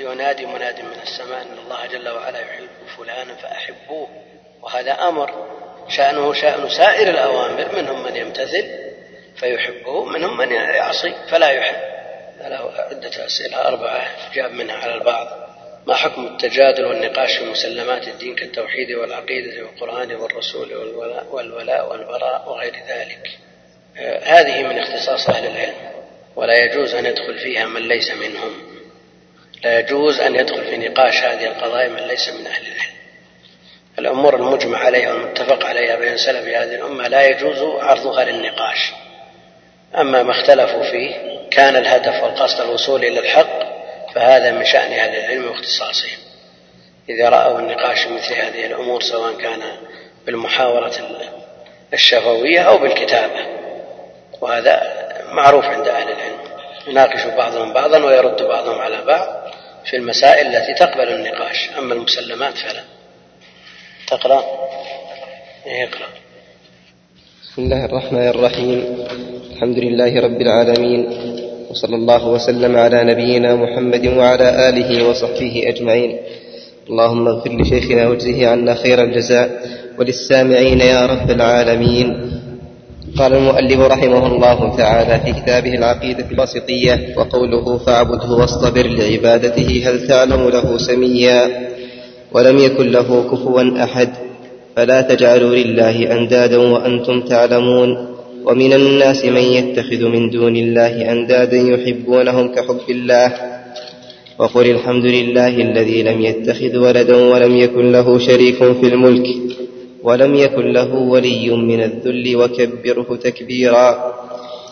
ينادي مناد من السماء إن الله جل وعلا يحب فلانا فأحبوه. وهذا أمر شأنه شأن سائر الأوامر منهم من يمتثل فيحبه منهم من يعصي فلا يحب. له عدة أسئلة أربعة جاب منها على البعض. ما حكم التجادل والنقاش في مسلمات الدين كالتوحيد والعقيدة والقرآن والرسول والولاء, والولاء والبراء وغير ذلك؟ هذه من اختصاص أهل العلم. ولا يجوز أن يدخل فيها من ليس منهم. لا يجوز أن يدخل في نقاش هذه القضايا من ليس من أهل العلم. الأمور المجمع عليها والمتفق عليها بين سلف هذه الأمة لا يجوز عرضها للنقاش. أما ما اختلفوا فيه كان الهدف والقصد الوصول إلى الحق فهذا من شأن أهل العلم واختصاصهم. إذا رأوا النقاش مثل هذه الأمور سواء كان بالمحاورة الشفوية أو بالكتابة وهذا معروف عند أهل العلم. يناقش بعضهم بعضا ويرد بعضهم على بعض. في المسائل التي تقبل النقاش. أما المسلمات فلا. تقرأ. اقرأ. بسم الله الرحمن الرحيم. الحمد لله رب العالمين. وصلى الله وسلم على نبينا محمد وعلى آله وصحبه أجمعين. اللهم اغفر لشيخنا واجزه عنا خير الجزاء. وللسامعين يا رب العالمين. قال المؤلف رحمه الله تعالى في كتابه العقيدة الواسطية وقوله فاعبده واصطبر لعبادته هل تعلم له سميا ولم يكن له كفوا أحد فلا تجعلوا لله أندادا وأنتم تعلمون ومن الناس من يتخذ من دون الله أندادا يحبونهم كحب الله وقل الحمد لله الذي لم يتخذ ولدا ولم يكن له شريك في الملك ولم يكن له ولي من الذل وكبره تكبيرا.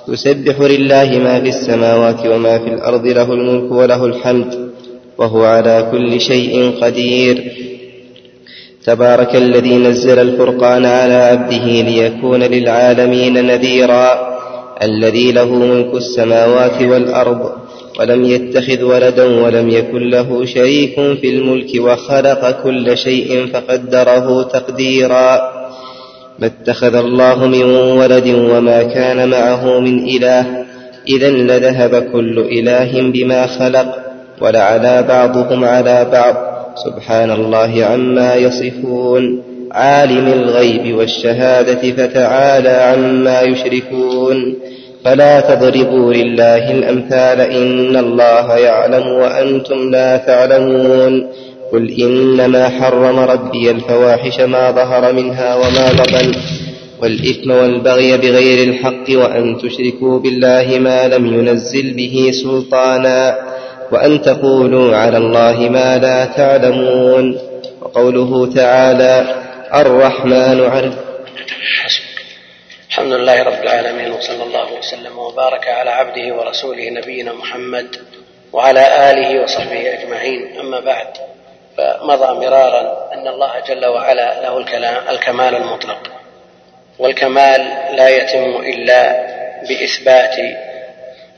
يسبح لله ما في السماوات وما في الأرض له الملك وله الحمد وهو على كل شيء قدير. تبارك الذي نزل الفرقان على عبده ليكون للعالمين نذيرا. الذي له ملك السماوات والأرض ولم يتخذ ولدا ولم يكن له شريك في الملك وخلق كل شيء فقدره تقديرا. ما اتخذ الله من ولد وما كان معه من إله. اذا لذهب كل إله بما خلق ولعلى بعضهم على بعض. سبحان الله عما يصفون. عالم الغيب والشهادة فتعالى عما يشركون. فلا تضربوا لله الأمثال إن الله يعلم وأنتم لا تعلمون. قل إنما حرم ربي الفواحش ما ظهر منها وما بطن والإثم والبغي بغير الحق وأن تشركوا بالله ما لم ينزل به سلطانا وأن تقولوا على الله ما لا تعلمون. وقوله تعالى الرحمن على الحمد لله رب العالمين وصلى الله وسلم وبارك على عبده ورسوله نبينا محمد وعلى آله وصحبه أجمعين. أما بعد فمضى مرارا أن الله جل وعلا له الكلام الكمال المطلق والكمال لا يتم إلا بإثبات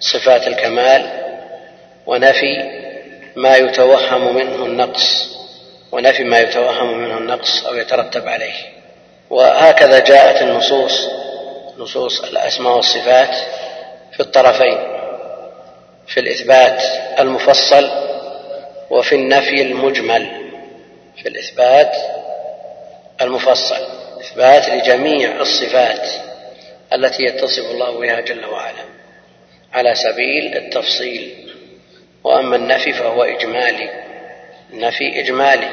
صفات الكمال ونفي ما يتوهم منه النقص ونفي ما يتوهم منه النقص أو يترتب عليه. وهكذا جاءت النصوص نصوص الأسماء والصفات في الطرفين في الإثبات المفصل وفي النفي المجمل في الإثبات المفصل إثبات لجميع الصفات التي يتصف الله بها جل وعلا. على سبيل التفصيل وأما النفي فهو إجمالي النفي إجمالي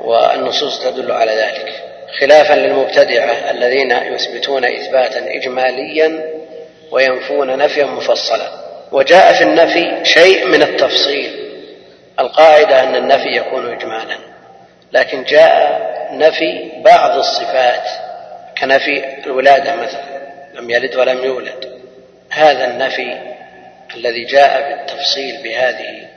والنصوص تدل على ذلك. خلافا للمبتدعة الذين يثبتون إثباتا اجماليا وينفون نفيا مفصلا. وجاء في النفي شيء من التفصيل. القاعدة أن النفي يكون اجمالا. لكن جاء نفي بعض الصفات. كنفي الولادة مثلا. لم يلد ولم يولد. هذا النفي الذي جاء بالتفصيل بهذه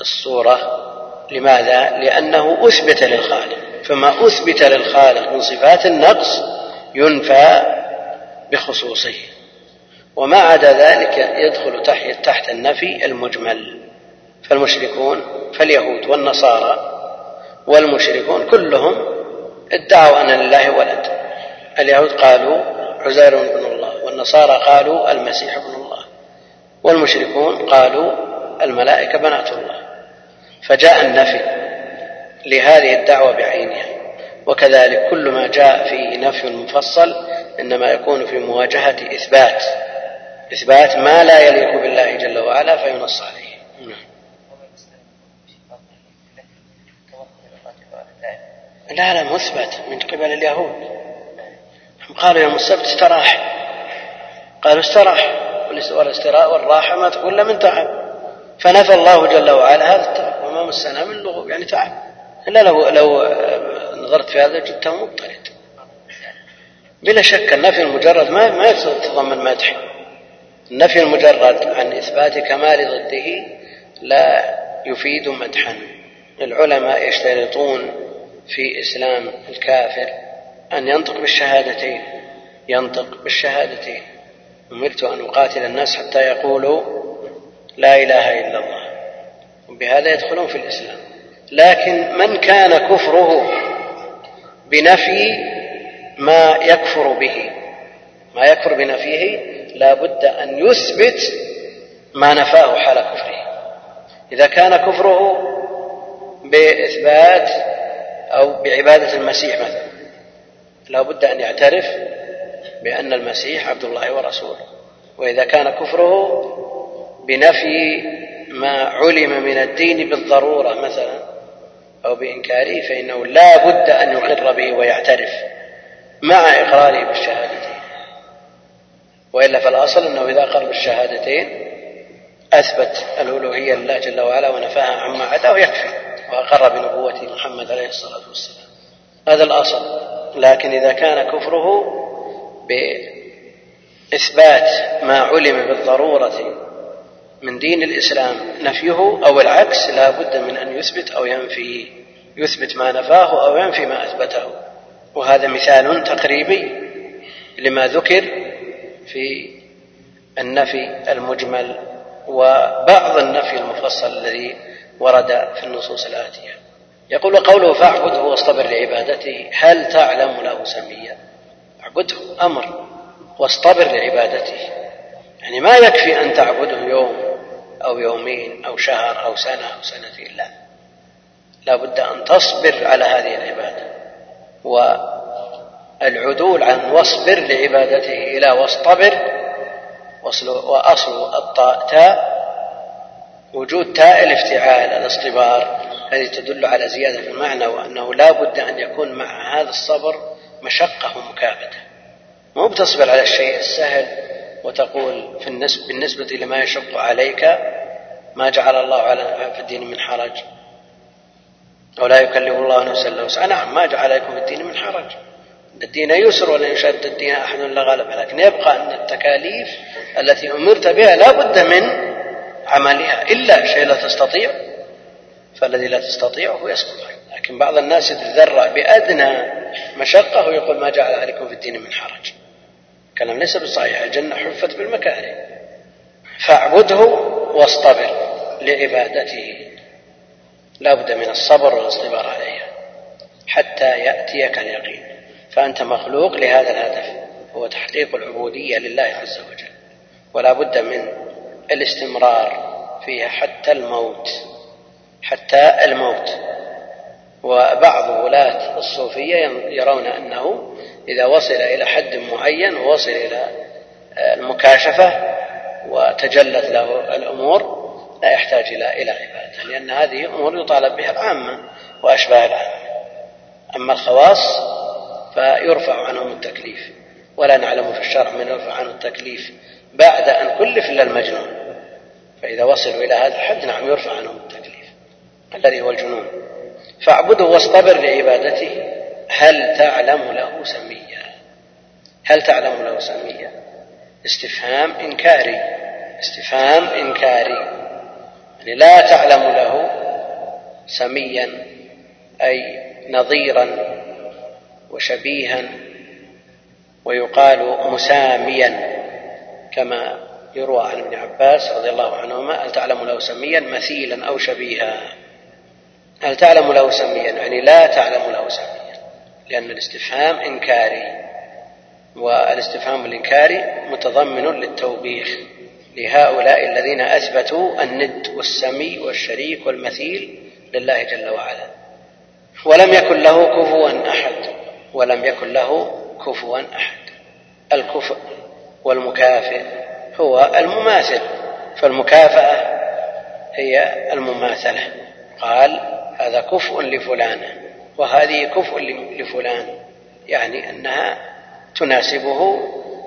الصورة لماذا؟ لأنه أثبت للخالق. فما أثبت للخالق من صفات النقص ينفى بخصوصه. وما عدا ذلك يدخل تحت النفي المجمل. فالمشركون فاليهود والنصارى والمشركون كلهم ادعوا أن لله ولد. اليهود قالوا عزير بن الله والنصارى قالوا المسيح ابن الله والمشركون قالوا الملائكة بنات الله. فجاء النفي لهذه الدعوة بعينها وكذلك كل ما جاء في نفي المفصل إنما يكون في مواجهة إثبات. إثبات ما لا يليق بالله جل وعلا فينص عليه. نعم. لا لا مثبت من قبل اليهود. قالوا يوم السبت استراح. قالوا استراح. والاستراء والراحة ما تقول من تعب. فنفى الله جل وعلا هذا التعب. مسنا من لغو يعني تعب. إلا لو لو نظرت في هذا جدته مضطرد بلا شك النفي المجرد ما ما يتضمن مدح النفي المجرد عن إثبات كمال ضده لا يفيد مدحا. العلماء يشترطون في إسلام الكافر أن ينطق بالشهادتين. ينطق بالشهادتين. أمرت أن أقاتل الناس حتى يقولوا لا إله إلا الله. وبهذا يدخلون في الإسلام. لكن من كان كفره بنفي ما يكفر به ما يكفر بنفيه لا بد أن يثبت ما نفاه حال كفره. إذا كان كفره بإثبات أو بعبادة المسيح مثلا لا بد أن يعترف بأن المسيح عبد الله ورسوله. وإذا كان كفره بنفي ما علم من الدين بالضرورة مثلا أو بإنكاره فإنه لا بد أن يقر به ويعترف مع إقراره بالشهادتين. وإلا فالأصل أنه إذا أقر بالشهادتين أثبت الألوهية لله جل وعلا ونفاها عما عداه يكفي وأقر بنبوة محمد عليه الصلاة والسلام. هذا الأصل. لكن إذا كان كفره بإثبات ما علم بالضرورة من دين الإسلام نفيه أو العكس لا بد من أن يثبت أو ينفي يثبت ما نفاه أو ينفي ما أثبته. وهذا مثال تقريبي لما ذكر في النفي المجمل وبعض النفي المفصل الذي ورد في النصوص الآتية. يقول قوله فاعبده واصطبر لعبادته. هل تعلم له سميا أعبده أمر واصطبر لعبادته. يعني ما يكفي أن تعبده يوم أو يومين أو شهر أو سنة أو سنتين لا لا بد أن تصبر على هذه العبادة. والعدول عن واصبر لعبادته إلى واصطبر. وأصل الطاء تاء. وجود تاء الافتعال الاصطبار هذه تدل على زيادة في المعنى وأنه لا بد أن يكون مع هذا الصبر مشقة ومكابدة مو بتصبر على الشيء السهل وتقول في النسبة بالنسبة لما يشق عليك ما جعل الله على في الدين من حرج. أو لا يكلف الله نفسا إلا وسعها. نعم ما جعل عليكم في الدين من حرج. الدين يسر ولا يشد الدين أحد إلا غلب لكن يبقى أن التكاليف التي أمرت بها لا بد من عملها. إلا شيء لا تستطيع فالذي لا تستطيعه يسقط لكن بعض الناس يتذرع بأدنى مشقة ويقول ما جعل عليكم في الدين من حرج. كلام ليس بصحيح الجنة حفت بالمكاره. فاعبده واصطبر لعبادته. لا بد من الصبر والاصطبار عليها حتى يأتيك اليقين. فأنت مخلوق لهذا الهدف هو تحقيق العبودية لله عز وجل. ولا بد من الاستمرار فيها حتى الموت حتى الموت. وبعض ولاة الصوفية يرون أنه إذا وصل إلى حد معين ووصل إلى المكاشفة وتجلت له الأمور لا يحتاج إلى إلى عبادة لأن هذه أمور يطالب بها العامة وأشباه العامة. أما الخواص فيرفع عنهم التكليف ولا نعلم في الشرع من يرفع عنه التكليف بعد أن كلف إلا المجنون. فإذا وصلوا إلى هذا الحد نعم يرفع عنهم التكليف الذي هو الجنون. فاعبده واصطبر لعبادته. هل تعلم له سميا هل تعلم له سميا استفهام إنكاري. استفهام إنكاري. يعني لا تعلم له سميا أي نظيرا وشبيها ويقال مساميا كما يروى عن ابن عباس رضي الله عنهما هل تعلم له سميا مثيلا أو شبيها؟ هل تعلم له سميا؟ يعني لا تعلم له سميا. لأن الاستفهام إنكاري والاستفهام الإنكاري متضمن للتوبيخ لهؤلاء الذين أثبتوا الند والسمي والشريك والمثيل لله جل وعلا. ولم يكن له كفوا أحد ولم يكن له كفوا أحد. الكفء والمكافئ هو المماثل فالمكافأة هي المماثلة. قال هذا كفء لفلانة. وهذه كفء لفلان يعني أنها تناسبه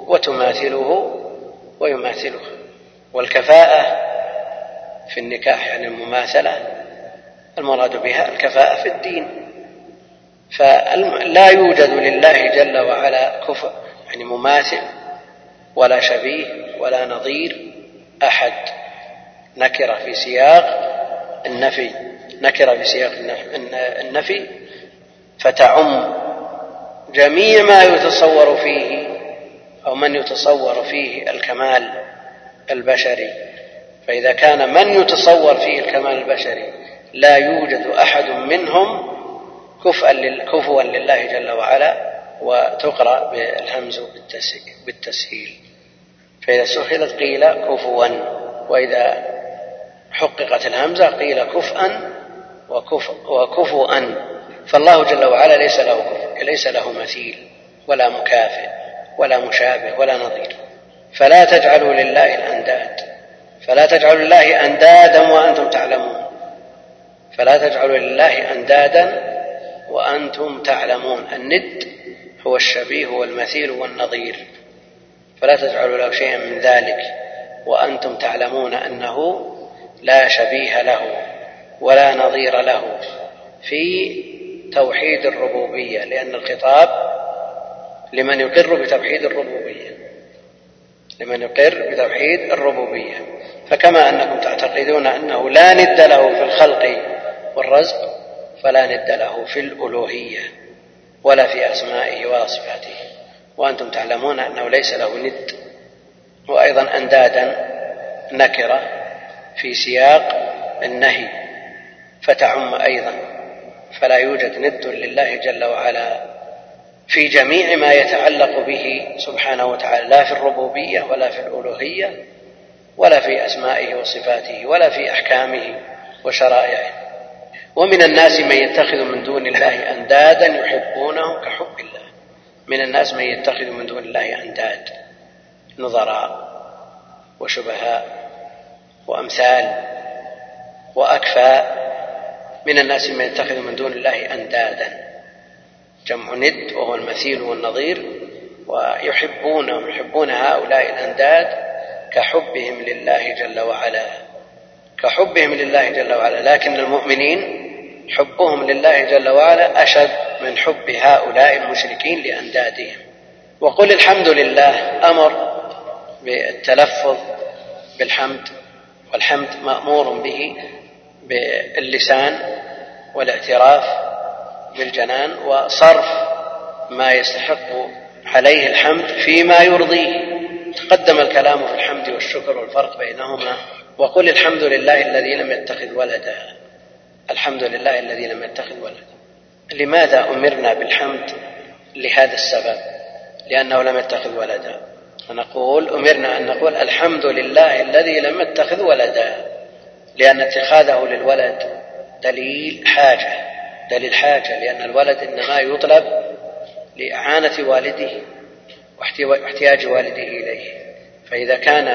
وتماثله ويماثله. والكفاءة في النكاح يعني المماثلة المراد بها الكفاءة في الدين. فلا يوجد لله جل وعلا كفء يعني مماثل ولا شبيه ولا نظير أحد. نكره في سياق النفي نكره في سياق النفي فتعم جميع ما يتصور فيه أو من يتصور فيه الكمال البشري. فإذا كان من يتصور فيه الكمال البشري لا يوجد أحد منهم كفوا لله جل وعلا وتقرأ بالهمز بالتسهيل. فإذا سهلت قيل كفوا وإذا حققت الهمزة قيل كفءا وكفوا فالله جل وعلا ليس له ليس له مثيل ولا مكافئ ولا مشابه ولا نظير. فلا تجعلوا لله الأنداد. فلا تجعلوا لله أندادا وأنتم تعلمون. فلا تجعلوا لله أندادا وأنتم تعلمون. الند هو الشبيه والمثيل والنظير. فلا تجعلوا له شيئا من ذلك وأنتم تعلمون أنه لا شبيه له ولا نظير له في توحيد الربوبية لأن الخطاب لمن يقر بتوحيد الربوبية. لمن يقر بتوحيد الربوبية. فكما أنكم تعتقدون أنه لا ند له في الخلق والرزق فلا ند له في الألوهية ولا في أسمائه ولا صفاته وأنتم تعلمون أنه ليس له ند وأيضا اندادا نكرة في سياق النهي فتعم أيضا فلا يوجد ند لله جل وعلا في جميع ما يتعلق به سبحانه وتعالى لا في الربوبية ولا في الألوهية ولا في أسمائه وصفاته ولا في أحكامه وشرائعه. ومن الناس من يتخذ من دون الله أندادا يحبونهم كحب الله. من الناس من يتخذ من دون الله أنداد نظراء وشبهاء وأمثال وأكفاء من الناس من يتخذ من دون الله أندادا. جمع ند وهو المثيل والنظير ويحبونهم يحبون هؤلاء الأنداد كحبهم لله جل وعلا. كحبهم لله جل وعلا. لكن المؤمنين حبهم لله جل وعلا أشد من حب هؤلاء المشركين لأندادهم. وقل الحمد لله أمر بالتلفظ بالحمد والحمد مأمور به باللسان والاعتراف بالجنان وصرف ما يستحق عليه الحمد فيما يرضيه. تقدم الكلام في الحمد والشكر والفرق بينهما وقل الحمد لله الذي لم يتخذ ولدا. الحمد لله الذي لم يتخذ ولدا. لماذا أمرنا بالحمد لهذا السبب؟ لأنه لم يتخذ ولدا. فنقول أمرنا أن نقول الحمد لله الذي لم يتخذ ولدا. لأن اتخاذه للولد دليل حاجة دليل حاجة لأن الولد إنما يطلب لإعانة والده واحتياج والده إليه. فإذا كان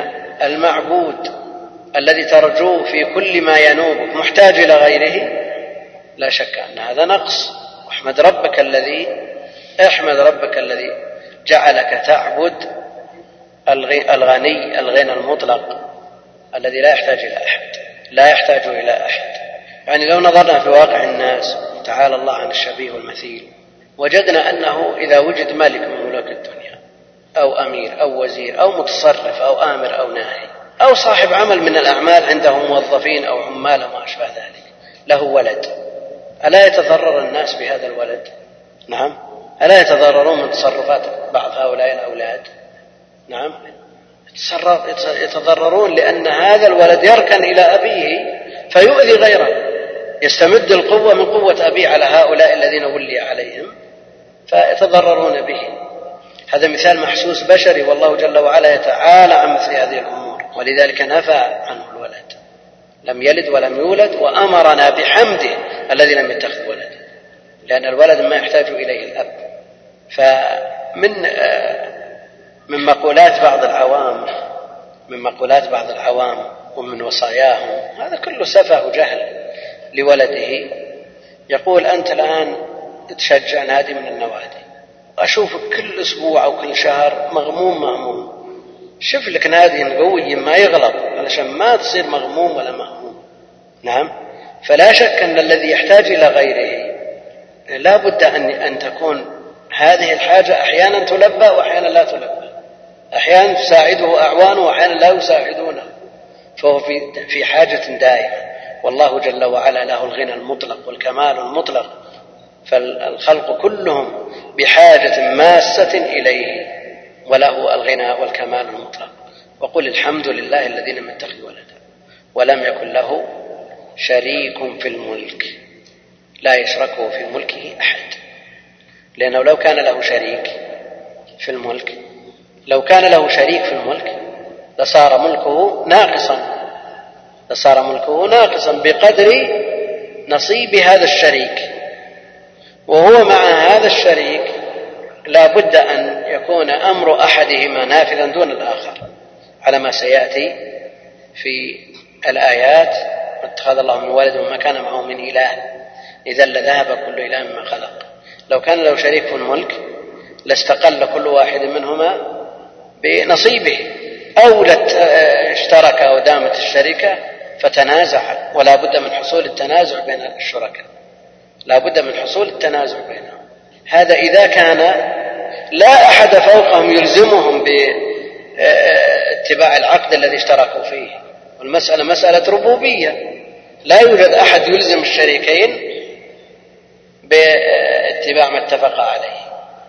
المعبود الذي ترجوه في كل ما ينوبك محتاج إلى غيره لا شك أن هذا نقص. واحمد ربك الذي احمد ربك الذي جعلك تعبد الغني الغنى المطلق الذي لا يحتاج إلى أحد. لا يحتاج إلى أحد. يعني لو نظرنا في واقع الناس تعالى الله عن الشبيه والمثيل وجدنا أنه إذا وجد ملك من ملوك الدنيا أو أمير أو وزير أو متصرف أو آمر أو ناهي أو صاحب عمل من الأعمال عنده موظفين أو عمال ما أشبه ذلك له ولد. ألا يتضرر الناس بهذا الولد؟ نعم. ألا يتضررون من تصرفات بعض هؤلاء الأولاد؟ نعم. يتضررون لأن هذا الولد يركن إلى أبيه فيؤذي غيره. يستمد القوة من قوة أبيه على هؤلاء الذين ولي عليهم فيتضررون به. هذا مثال محسوس بشري والله جل وعلا يتعالى عن مثل هذه الأمور ولذلك نفى عنه الولد. لم يلد ولم يولد وأمرنا بحمده الذي لم يتخذ ولدا لأن الولد ما يحتاج إليه الأب. فمن آه، من مقولات بعض العوام من مقولات بعض العوام ومن وصاياهم. هذا كله سفه وجهل لولده. يقول أنت الآن تشجع نادي من النوادي. أشوفك كل أسبوع أو كل شهر مغموم مهموم شوف لك نادي قوي ما يغلط علشان ما تصير مغموم ولا مهموم نعم؟ فلا شك أن الذي يحتاج إلى غيره لا بد أن أن تكون هذه الحاجة أحيانا تلبى وأحيانا لا تلبى. أحيانا تساعده أعوانه وأحيانا لا يساعدونه فهو في في حاجة دائمة. والله جل وعلا له الغنى المطلق والكمال المطلق فالخلق كلهم بحاجة ماسة إليه وله الغنى والكمال المطلق. وقل الحمد لله الذي لم يتخذ ولدا ولم يكن له شريك في الملك لا يشركه في ملكه أحد لأنه لو كان له شريك في الملك لو كان له شريك في الملك لصار ملكه ناقصا. لصار ملكه ناقصا بقدر نصيب هذا الشريك. وهو مع هذا الشريك لا بد أن يكون أمر أحدهما نافذا دون الآخر. على ما سيأتي في الآيات اتخذ الله من ولد وما كان معه من إله. إذا لذهب كل إله مما خلق. لو كان له شريك في الملك لاستقل كل واحد منهما بنصيبه. أو اشترك ودامت الشركة فتنازع ولا بد من حصول التنازع بين الشركاء. لا بد من حصول التنازع بينهم. هذا إذا كان لا أحد فوقهم يلزمهم باتباع العقد الذي اشتركوا فيه. والمسألة مسألة ربوبية. لا يوجد أحد يلزم الشريكين باتباع ما اتفقا عليه.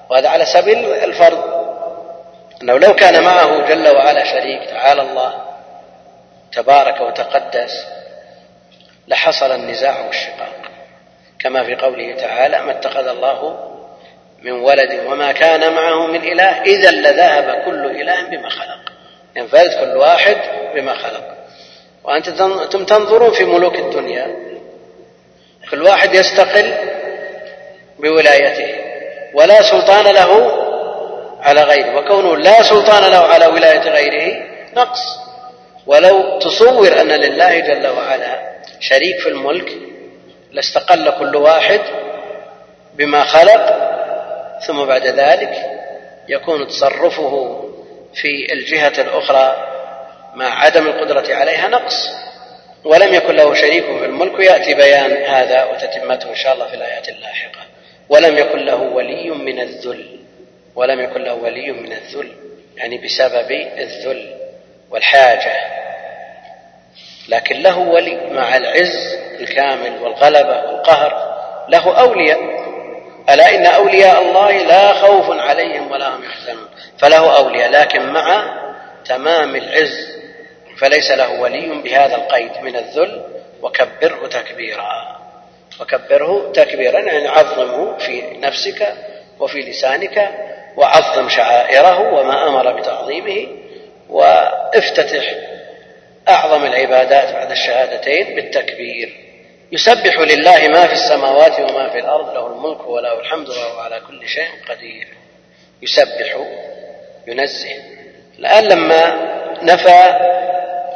وهذا على سبيل الفرض. أنه لو كان معه جل وعلا شريك تعالى الله تبارك وتقدس لحصل النزاع والشقاق. كما في قوله تعالى ما اتخذ الله من ولد وما كان معه من إله إذا لذهب كل إله بما خلق. ينفرد كل واحد بما خلق. وأنتم تنظرون في ملوك الدنيا كل واحد يستقل بولايته ولا سلطان له على غيره. وكونه لا سلطان له على ولاية غيره نقص. ولو تصور أن لله جل وعلا شريك في الملك لاستقل كل واحد بما خلق ثم بعد ذلك يكون تصرفه في الجهة الأخرى مع عدم القدرة عليها نقص. ولم يكن له شريك في الملك ويأتي بيان هذا وتتمته إن شاء الله في الآيات اللاحقة. ولم يكن له ولي من الذل. ولم يكن له ولي من الذل يعني بسبب الذل والحاجة. لكن له ولي مع العز الكامل والغلبة والقهر له أولياء. ألا إن أولياء الله لا خوف عليهم ولا هم يحزنون؟ فله أولياء لكن مع تمام العز فليس له ولي بهذا القيد من الذل وكبره تكبيرا. وكبره تكبيرا يعني عظمه في نفسك وفي لسانك وعظم شعائره وما أمر بتعظيمه وافتتح أعظم العبادات بعد الشهادتين بالتكبير. يسبح لله ما في السماوات وما في الأرض له الملك وله الحمد وهو على كل شيء قدير. يسبح ينزه. الآن لما نفى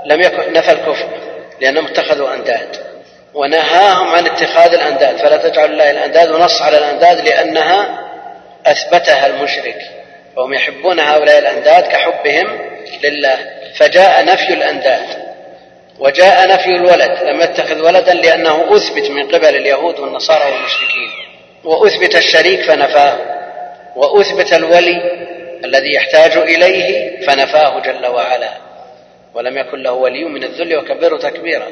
لم يكن نفى الكفر لأنهم اتخذوا أنداد ونهاهم عن اتخاذ الأنداد. فلا تجعل الله الأنداد ونص على الأنداد لأنها أثبتها المشرك. فهم يحبون هؤلاء الأنداد كحبهم لله. فجاء نفي الأنداد. وجاء نفي الولد. لم يتخذ ولدا لأنه أثبت من قبل اليهود والنصارى والمشركين. وأثبت الشريك فنفاه. وأثبت الولي الذي يحتاج إليه فنفاه جل وعلا. ولم يكن له ولي من الذل وكبره تكبيرا.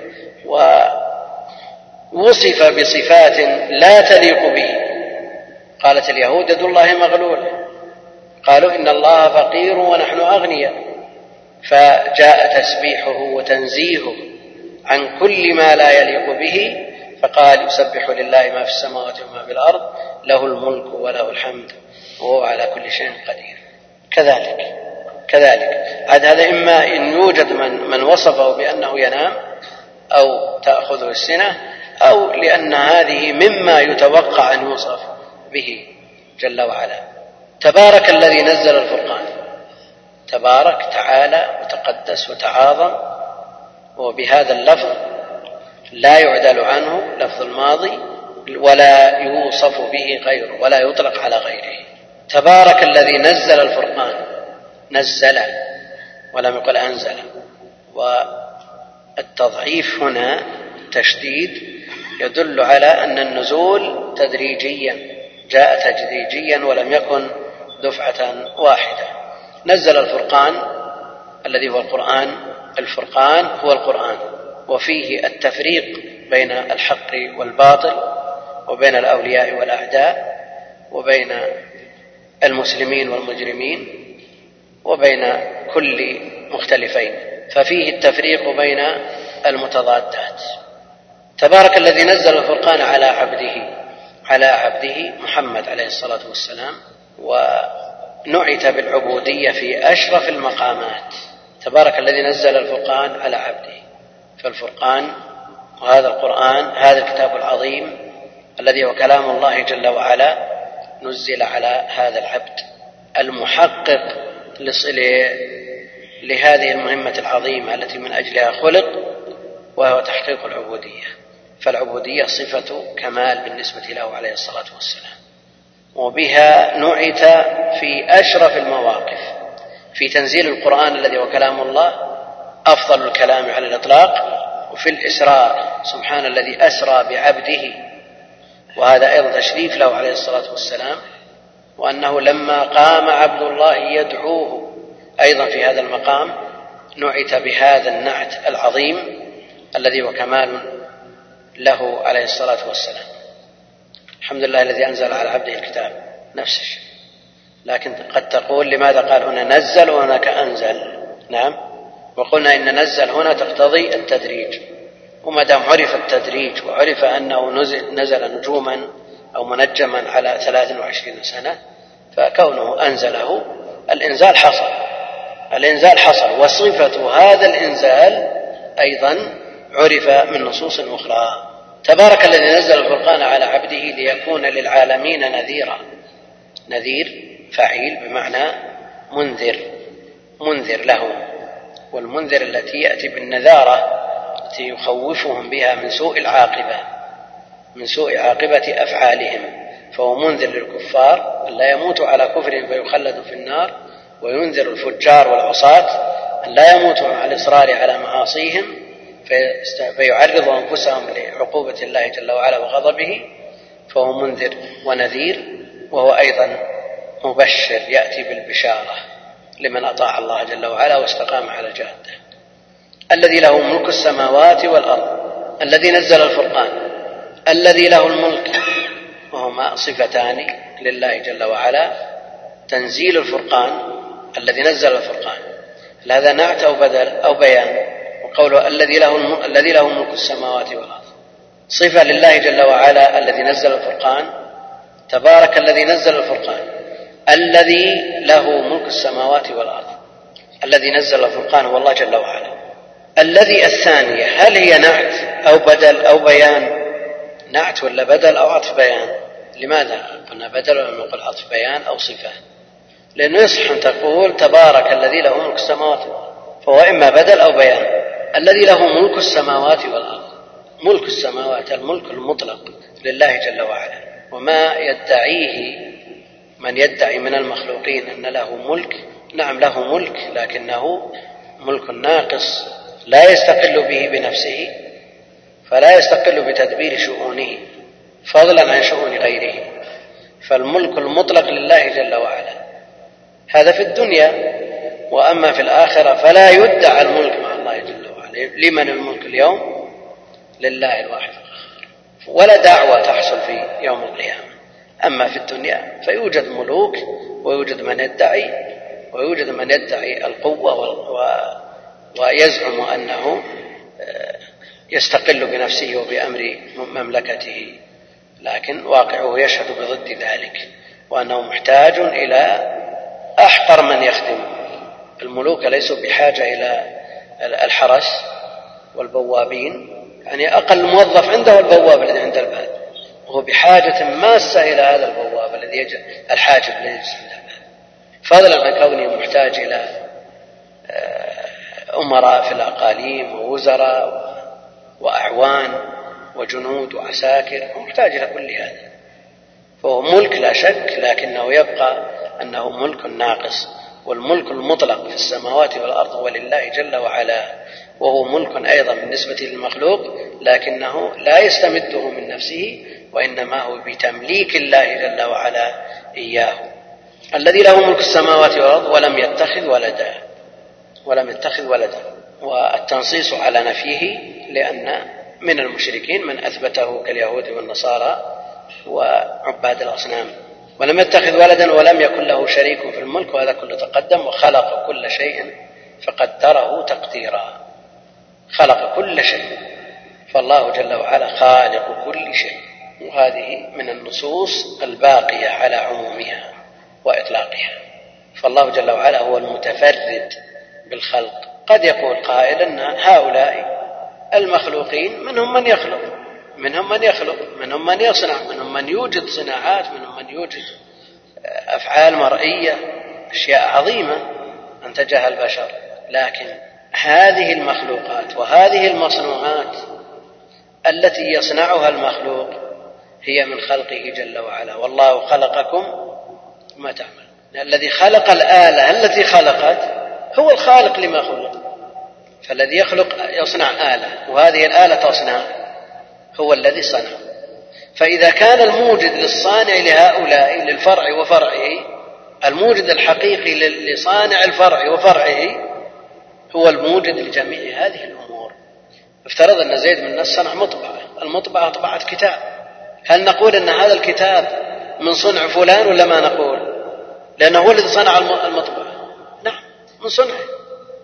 ووصف بصفات لا تليق به. قالت اليهود يد الله مغلولة قالوا إن الله فقير ونحن أغنياء. فجاء تسبيحه وتنزيهه عن كل ما لا يليق به فقال يسبح لله ما في السماوات وما في الأرض له الملك وله الحمد وهو على كل شيء قدير. كذلك كذلك. عاد هذا إما إن يوجد من من وصفه بأنه ينام أو تأخذه السنة أو لأن هذه مما يتوقع أن يوصف به جل وعلا. تبارك الذي نزل الفرقان. تبارك تعالى وتقدس وتعاظم. وبهذا اللفظ لا يعدل عنه لفظ الماضي ولا يوصف به غيره ولا يطلق على غيره. تبارك الذي نزل الفرقان. نزل ولم يقل أنزل. والتضعيف هنا تشديد يدل على أن النزول تدريجيا. جاء تدريجيا ولم يكن دفعة واحدة. نزل الفرقان الذي هو القرآن الفرقان هو القرآن وفيه التفريق بين الحق والباطل وبين الأولياء والأعداء وبين المسلمين والمجرمين وبين كل مختلفين. ففيه التفريق بين المتضادات. تبارك الذي نزل الفرقان على عبده. على عبده محمد عليه الصلاة والسلام ونعت بالعبودية في أشرف المقامات. تبارك الذي نزل الفرقان على عبده. فالفرقان وهذا القرآن هذا الكتاب العظيم الذي هو كلام الله جل وعلا نزل على هذا العبد المحقق لهذه المهمة العظيمة التي من أجلها خلق وهو تحقيق العبودية. فالعبودية صفة كمال بالنسبة له عليه الصلاة والسلام. وبها نعت في أشرف المواقف. في تنزيل القرآن الذي هو كلام الله أفضل الكلام على الإطلاق. وفي الإسراء سبحان الذي أسرى بعبده. وهذا أيضا تشريف له عليه الصلاة والسلام. وأنه لما قام عبد الله يدعوه أيضا في هذا المقام نعت بهذا النعت العظيم الذي هو كمال له عليه الصلاة والسلام. الحمد لله الذي أنزل على عبده الكتاب. نفس الشيء. لكن قد تقول لماذا قال هنا نزل وهناك أنزل؟ نعم. وقلنا إن نزل هنا تقتضي التدريج. وما دام عرف التدريج وعرف أنه نزل, نزل نجوما أو منجما على 23 سنة فكونه أنزله الإنزال حصل. الإنزال حصل. وصفة هذا الإنزال أيضا عرف من نصوص أخرى. تبارك الذي نزل الفرقان على عبده ليكون للعالمين نذيرا. نذير فعيل بمعنى منذر. منذر لهم والمنذر التي يأتي بالنذارة التي يخوفهم بها من سوء العاقبة من سوء عاقبة أفعالهم. فهو منذر للكفار أن لا يموتوا على كفرهم فيخلدوا في النار. وينذر الفجار والعصاة أن لا يموتوا على الإصرار على معاصيهم. فيعرض أنفسهم لعقوبة الله جل وعلا وغضبه فهو منذر ونذير وهو أيضا مبشر يأتي بالبشارة لمن أطاع الله جل وعلا واستقام على الجادة الذي له ملك السماوات والأرض الذي نزل الفرقان الذي له الملك وهما صفتان لله جل وعلا تنزيل الفرقان الذي نزل الفرقان. هذا نعت أو بدل أو بيان قوله الذي له الذي له ملك السماوات والأرض. صفة لله جل وعلا الذي نزل الفرقان. تبارك الذي نزل الفرقان. الذي له ملك السماوات والأرض. الذي نزل الفرقان هو الله جل وعلا. الذي الثانية هل هي نعت أو بدل أو بيان؟ نعت ولا بدل أو عطف بيان؟ لماذا قلنا بدل ولم نقل عطف بيان أو صفة؟ لأنه يصح أن تقول تبارك الذي له ملك السماوات والأرض. فهو إما بدل أو بيان. الذي له ملك السماوات والأرض. ملك السماوات الملك المطلق لله جل وعلا. وما يدعيه من يدعي من المخلوقين أن له ملك؟ نعم له ملك لكنه ملك ناقص. لا يستقل به بنفسه فلا يستقل بتدبير شؤونه فضلا عن شؤون غيره. فالملك المطلق لله جل وعلا. هذا في الدنيا وأما في الآخرة فلا يدعى الملك مع لمن الملك اليوم؟ لله الواحد. ولا دعوة تحصل في يوم القيامة. أما في الدنيا فيوجد ملوك ويوجد من يدعي ويوجد من يدعي القوة ويزعم أنه آه، يستقل بنفسه وبأمر مملكته. لكن واقعه يشهد بضد ذلك وأنه محتاج إلى أحقر من يخدمه الملوك ليسوا بحاجة إلى الحرس والبوابين يعني أقل موظف عنده البواب الذي عند الباب. وهو بحاجة ماسة إلى هذا البواب الذي يجب الحاجب الذي يجلس عند الباب. فضلا عن كونه محتاج إلى آه، أمراء في الأقاليم ووزراء وأعوان وجنود وعساكر محتاج إلى كل هذا. فهو ملك لا شك لكنه يبقى أنه ملك ناقص. والملك المطلق في السماوات والأرض هو لله جل وعلا وهو ملك أيضا بالنسبة للمخلوق لكنه لا يستمده من نفسه وإنما هو بتمليك الله جل وعلا إياه. الذي له ملك السماوات والأرض ولم يتخذ ولدا ولم يتخذ ولدا. والتنصيص على نفيه لأن من المشركين من أثبته كاليهود والنصارى وعباد الأصنام. ولم يتخذ ولدا ولم يكن له شريك في الملك وهذا كله تقدم وخلق كل شيء فقدره تقديرا. خلق كل شيء. فالله جل وعلا خالق كل شيء. وهذه من النصوص الباقية على عمومها وإطلاقها. فالله جل وعلا هو المتفرد بالخلق. قد يقول قائل إن هؤلاء المخلوقين منهم من يخلق. منهم من يخلق منهم من يصنع منهم من يوجد صناعات منهم من يوجد أفعال مرئية أشياء عظيمة انتجها البشر. لكن هذه المخلوقات وهذه المصنوعات التي يصنعها المخلوق هي من خلقه جل وعلا. والله خلقكم ما تعمل. الذي خلق الآلة التي خلقت هو الخالق لما خلق. فالذي يخلق يصنع آلة وهذه الآلة تصنع. هو الذي صنع فإذا كان الموجد للصانع لهؤلاء للفرع وفرعه الموجد الحقيقي لصانع الفرع وفرعه هو الموجد لجميع هذه الأمور. افترض أن زيد بن الناس صنع مطبعة. المطبعة طبعت كتاب. هل نقول أن هذا الكتاب من صنع فلان ولا ما نقول؟ لأنه هو الذي صنع المطبعة. نعم من صنعه.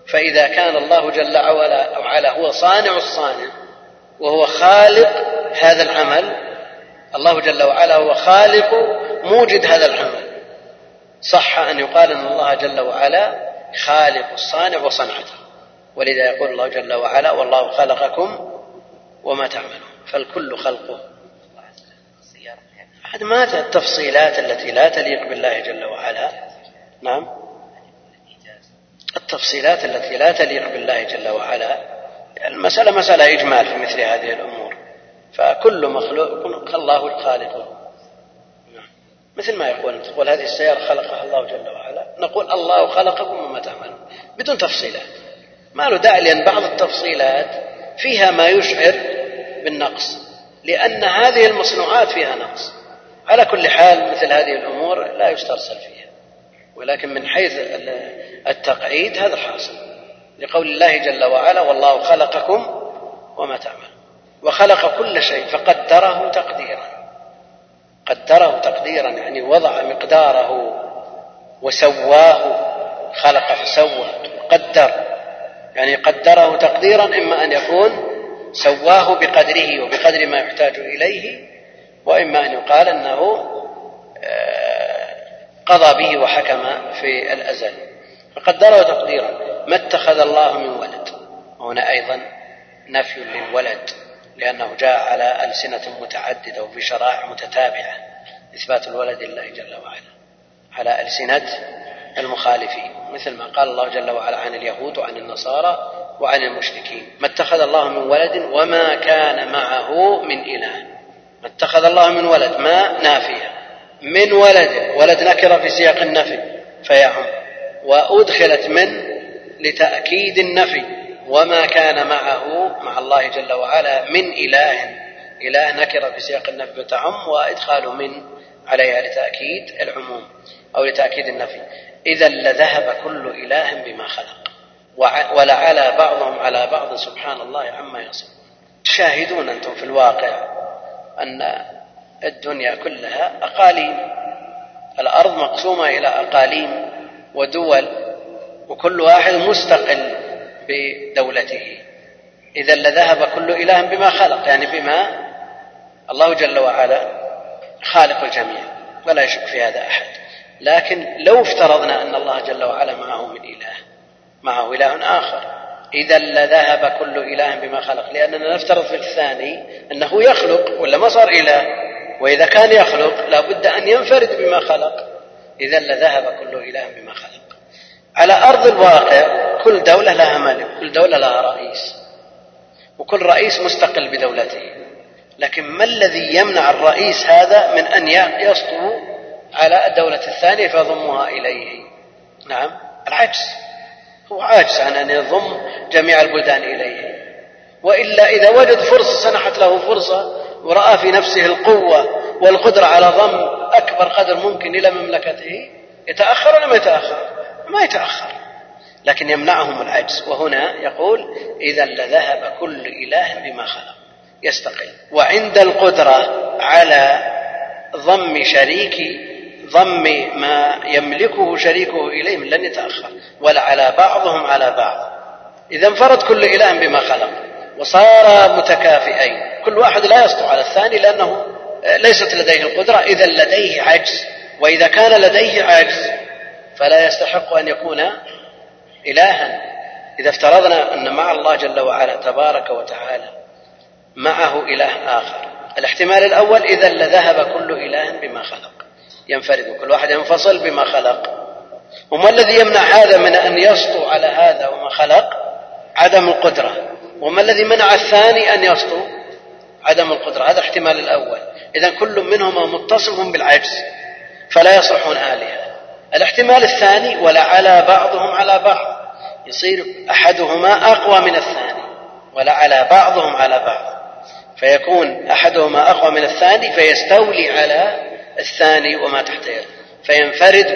فإذا كان الله جل وعلا هو صانع الصانع وهو خالق هذا العمل. الله جل وعلا هو خالق موجد هذا العمل. صح أن يقال أن الله جل وعلا خالق الصانع وصنعته. ولذا يقول الله جل وعلا والله خلقكم وما تعملون. فالكل خلقه. بعد مات التفصيلات التي لا تليق بالله جل وعلا. نعم. التفصيلات التي لا تليق بالله جل وعلا. المسألة مسألة إجمال في مثل هذه الأمور. فكل مخلوق الله الخالق مثل ما يقول تقول هذه السيارة خلقها الله جل وعلا. نقول الله خلقكم وما تعملون. بدون تفصيلات. ما له داعي لأن بعض التفصيلات فيها ما يشعر بالنقص. لأن هذه المصنوعات فيها نقص. على كل حال مثل هذه الأمور لا يسترسل فيها. ولكن من حيث التقعيد هذا حاصل لقول الله جل وعلا والله خلقكم وما تعمل وخلق كل شيء فقدره تقديرا. قدره تقديرا يعني وضع مقداره وسواه خلق فسوى قدر. يعني قدره تقديرا إما أن يكون سواه بقدره وبقدر ما يحتاج إليه وإما أن يقال أنه آه، قضى به وحكم في الأزل. فقدره تقديرا ما اتخذ الله من ولد؟ هنا أيضا نفي للولد لأنه جاء على ألسنة متعددة وفي شرائع متتابعة إثبات الولد لله جل وعلا على ألسنة المخالفين مثل ما قال الله جل وعلا عن اليهود وعن النصارى وعن المشركين ما اتخذ الله من ولد وما كان معه من إله. ما اتخذ الله من ولد ما نافية من ولد ولد نكرة في سياق النفي فيعم. وأدخلت من؟ لتأكيد النفي. وما كان معه مع الله جل وعلا من إله. إله نكرة في سياق النفي وتعم وإدخال من عليها لتأكيد العموم أو لتأكيد النفي. إذا لذهب كل إله بما خلق. ولعلى بعضهم على بعض سبحان الله عما يصفون. تشاهدون أنتم في الواقع أن الدنيا كلها أقاليم. الأرض مقسومة إلى أقاليم. ودول وكل واحد مستقل بدولته. إذا لذهب كل إله بما خلق يعني بما الله جل وعلا خالق الجميع ولا يشك في هذا أحد. لكن لو افترضنا أن الله جل وعلا معه من إله معه إله آخر إذا لذهب كل إله بما خلق. لأننا نفترض في الثاني أنه يخلق ولا ما صار إله؟ وإذا كان يخلق لا بد أن ينفرد بما خلق. إذا لذهب كل إله بما خلق. على أرض الواقع كل دولة لها ملك كل دولة لها رئيس. وكل رئيس مستقل بدولته. لكن ما الذي يمنع الرئيس هذا من أن يسطو على الدولة الثانية فيضمها إليه؟ نعم العجز. هو عاجز عن أن يضم جميع البلدان إليه. وإلا إذا وجد فرصة سنحت له فرصة ورأى في نفسه القوة والقدرة على ضم أكبر قدر ممكن إلى مملكته يتأخر ولا ما يتأخر؟ ما يتأخر. لكن يمنعهم العجز. وهنا يقول إذا لذهب كل إله بما خلق. يستقل. وعند القدرة على ضم شريك ضم ما يملكه شريكه إليهم لن يتأخر. ولا على بعضهم على بعض. إذا انفرد كل إله بما خلق. وصار متكافئين. كل واحد لا يسطع على الثاني لأنه ليست لديه القدرة إذا لديه عجز وإذا كان لديه عجز فلا يستحق أن يكون إلها. إذا افترضنا أن مع الله جل وعلا تبارك وتعالى معه إله آخر. الاحتمال الأول إذا لذهب كل إله بما خلق. ينفرد كل واحد ينفصل بما خلق. وما الذي يمنع هذا من أن يسطو على هذا وما خلق؟ عدم القدرة. وما الذي منع الثاني أن يسطو؟ عدم القدرة هذا الاحتمال الأول. إذا كل منهما متصف بالعجز فلا يصلحون آلهة. الاحتمال الثاني ولعلى بعضهم على بعض. يصير أحدهما أقوى من الثاني ولعلى بعضهم على بعض. فيكون أحدهما أقوى من الثاني فيستولي على الثاني وما تحت يده. فينفرد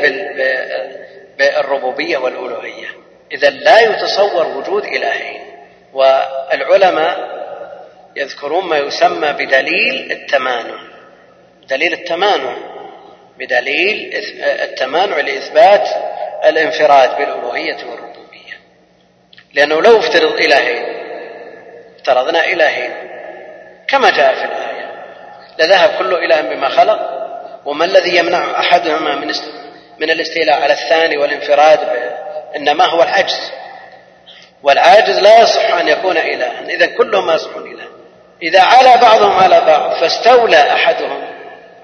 بالربوبية والألوهية. إذا لا يتصور وجود إلهين. والعلماء يذكرون ما يسمى بدليل التمانع. دليل التمانع. بدليل التمانع لإثبات الانفراد بالألوهية والربوبية. لأنه لو افترض إلهين افترضنا إلهين كما جاء في الآية. لذهب كل إله بما خلق وما الذي يمنع أحدهما من من الاستيلاء على الثاني والانفراد إنما هو العجز. والعاجز لا يصح أن يكون إلها. إذا كلهم يصحون إلها. إذا على بعضهم على بعض فاستولى أحدهم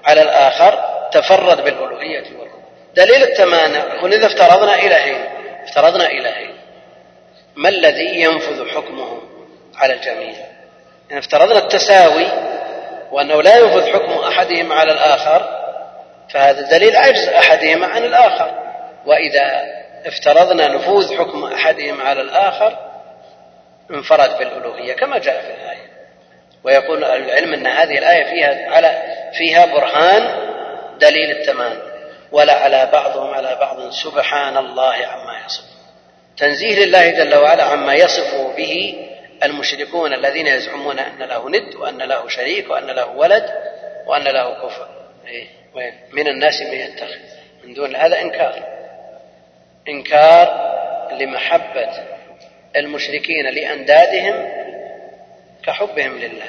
على الآخر تفرد بالألوهية والربوبية دليل التمانع هنا إذا افترضنا إلهين افترضنا إلهين ما الذي ينفذ حكمه على الجميع؟ إن افترضنا التساوي وأنه لا ينفذ حكم أحدهم على الآخر فهذا دليل عجز احدهما عن الآخر. وإذا افترضنا نفوذ حكم أحدهم على الآخر انفرد بالألوهية كما جاء في الآية. ويقول العلم أن هذه الآية فيها على فيها برهان دليل التمام ولا على بعضهم على بعض سبحان الله عما يصف تنزيه لله جل وعلا عما يصف به المشركون الذين يزعمون أن له ند وأن له شريك وأن له ولد وأن له كفر. إيه؟ من الناس من يتخذ. من دون هذا إنكار. إنكار لمحبة المشركين لأندادهم كحبهم لله.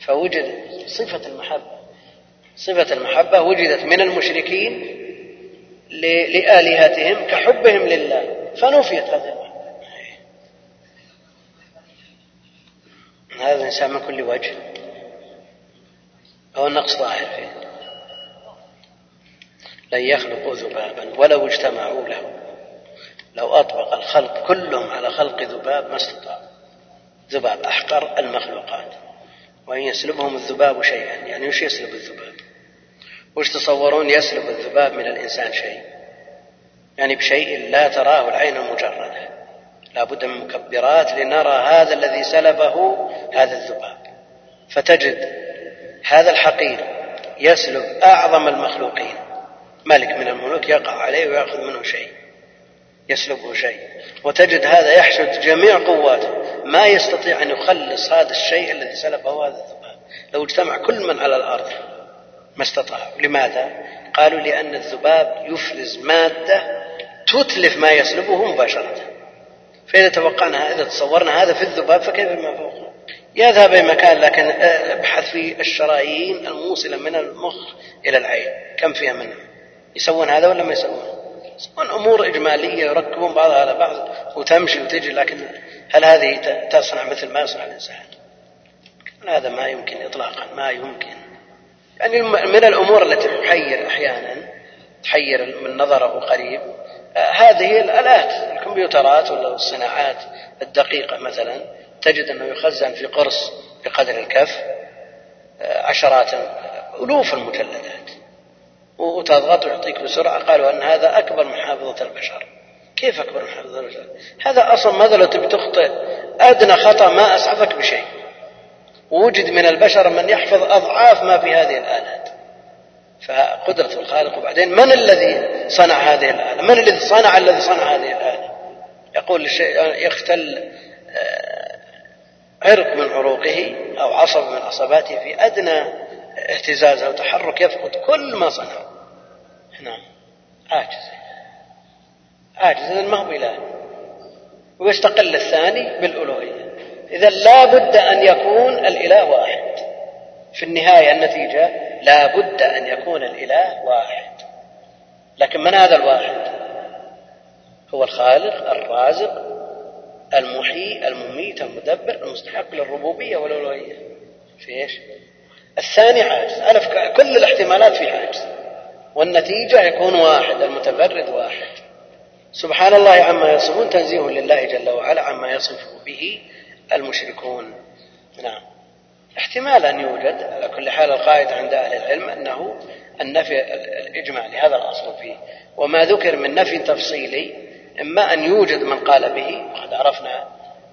فوجد صفة المحبة. صفة المحبة وجدت من المشركين لآلهتهم كحبهم لله. فنفيت هذه المحبة. هذا الإنسان من كل وجه. أو النقص ظاهر فيه. لن يخلقوا ذبابا ولو اجتمعوا له. لو أطبق الخلق كلهم على خلق ذباب ما استطاعوا. ذباب أحقر المخلوقات. وإن يسلبهم الذباب شيئا يعني وش يسلب الذباب؟ وش تصورون يسلب الذباب من الإنسان شيء؟ يعني بشيء لا تراه العين المجردة لا بد من مكبرات لنرى هذا الذي سلبه هذا الذباب. فتجد هذا الحقير يسلب أعظم المخلوقين. ملك من الملوك يقع عليه ويأخذ منه شيء. يسلبه شيء. وتجد هذا يحشد جميع قواته. ما يستطيع أن يخلص هذا الشيء الذي سلبه هذا الذباب. لو اجتمع كل من على الأرض ما استطاعوا. لماذا؟ قالوا لأن الذباب يفرز مادة تتلف ما يسلبه مباشرة. فإذا توقعنا إذا تصورنا هذا في الذباب فكيف ما فوقه يذهب إلى مكان لكن أبحث في الشرايين الموصلة من المخ إلى العين. كم فيها منها؟ يسوون هذا ولا ما يسوون؟ يسوون امور إجمالية يركبون بعضها على بعض وتمشي وتجي لكن هل هذه تصنع مثل ما يصنع الإنسان؟ هذا ما يمكن إطلاقا ما يمكن. يعني من الأمور التي تحير أحيانا تحير من نظره قريب آه، هذه الآلات الكمبيوترات ولا الصناعات الدقيقة مثلا تجد أنه يخزن في قرص بقدر الكف آه، عشرات ألوف المجلدات وتضغط ويعطيك بسرعة قالوا أن هذا أكبر من حافظة البشر. كيف أكبر من حافظة البشر؟ هذا أصلا ماذا لو تبي تخطئ؟ أدنى خطأ ما أسعفك بشيء. وجد من البشر من يحفظ أضعاف ما في هذه الآلات. فقدرة الخالق. وبعدين من الذي صنع هذه الآلة؟ من الذي صنع الذي صنع هذه الآلة؟ يقول الشيء يختل آه، عرق من عروقه أو عصب من عصباته في أدنى اهتزاز أو تحرك يفقد كل ما صنع نعم. عاجز عاجز ما هو إله؟ ويستقل الثاني بالألوهية. إذا لا بد أن يكون الإله واحد. في النهاية النتيجة لا بد أن يكون الإله واحد. لكن من هذا الواحد؟ هو الخالق الرازق المحيي المميت المدبر المستحق للربوبية والألوهية. في إيش؟ الثاني عاجز. كل الاحتمالات في عاجز. والنتيجة يكون واحد المتفرد واحد. سبحان الله عما يصفون تنزيه لله جل وعلا عما يصف به المشركون. نعم. احتمال أن يوجد على كل حال القاعدة عند أهل العلم أنه النفي الإجمالي هذا الأصل فيه. وما ذكر من نفي تفصيلي إما أن يوجد من قال به وقد عرفنا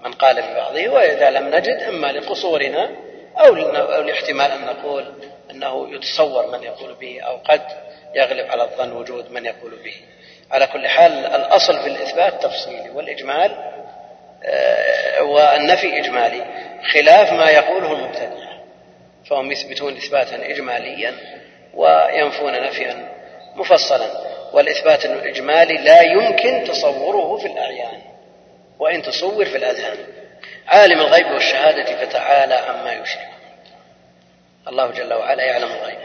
من قال ببعضه وإذا لم نجد إما لقصورنا أو لاحتمال أن نقول أنه يتصور من يقول به أو قد يغلب على الظن وجود من يقول به. على كل حال الأصل في الإثبات تفصيلي والإجمال آه، والنفي إجمالي خلاف ما يقوله المبتدع. فهم يثبتون إثباتا إجماليا وينفون نفيا مفصلا. والإثبات الإجمالي لا يمكن تصوره في الأعيان وإن تصور في الأذهان. عالم الغيب والشهادة فتعالى عما يشرك. الله جل وعلا يعلم الغيب.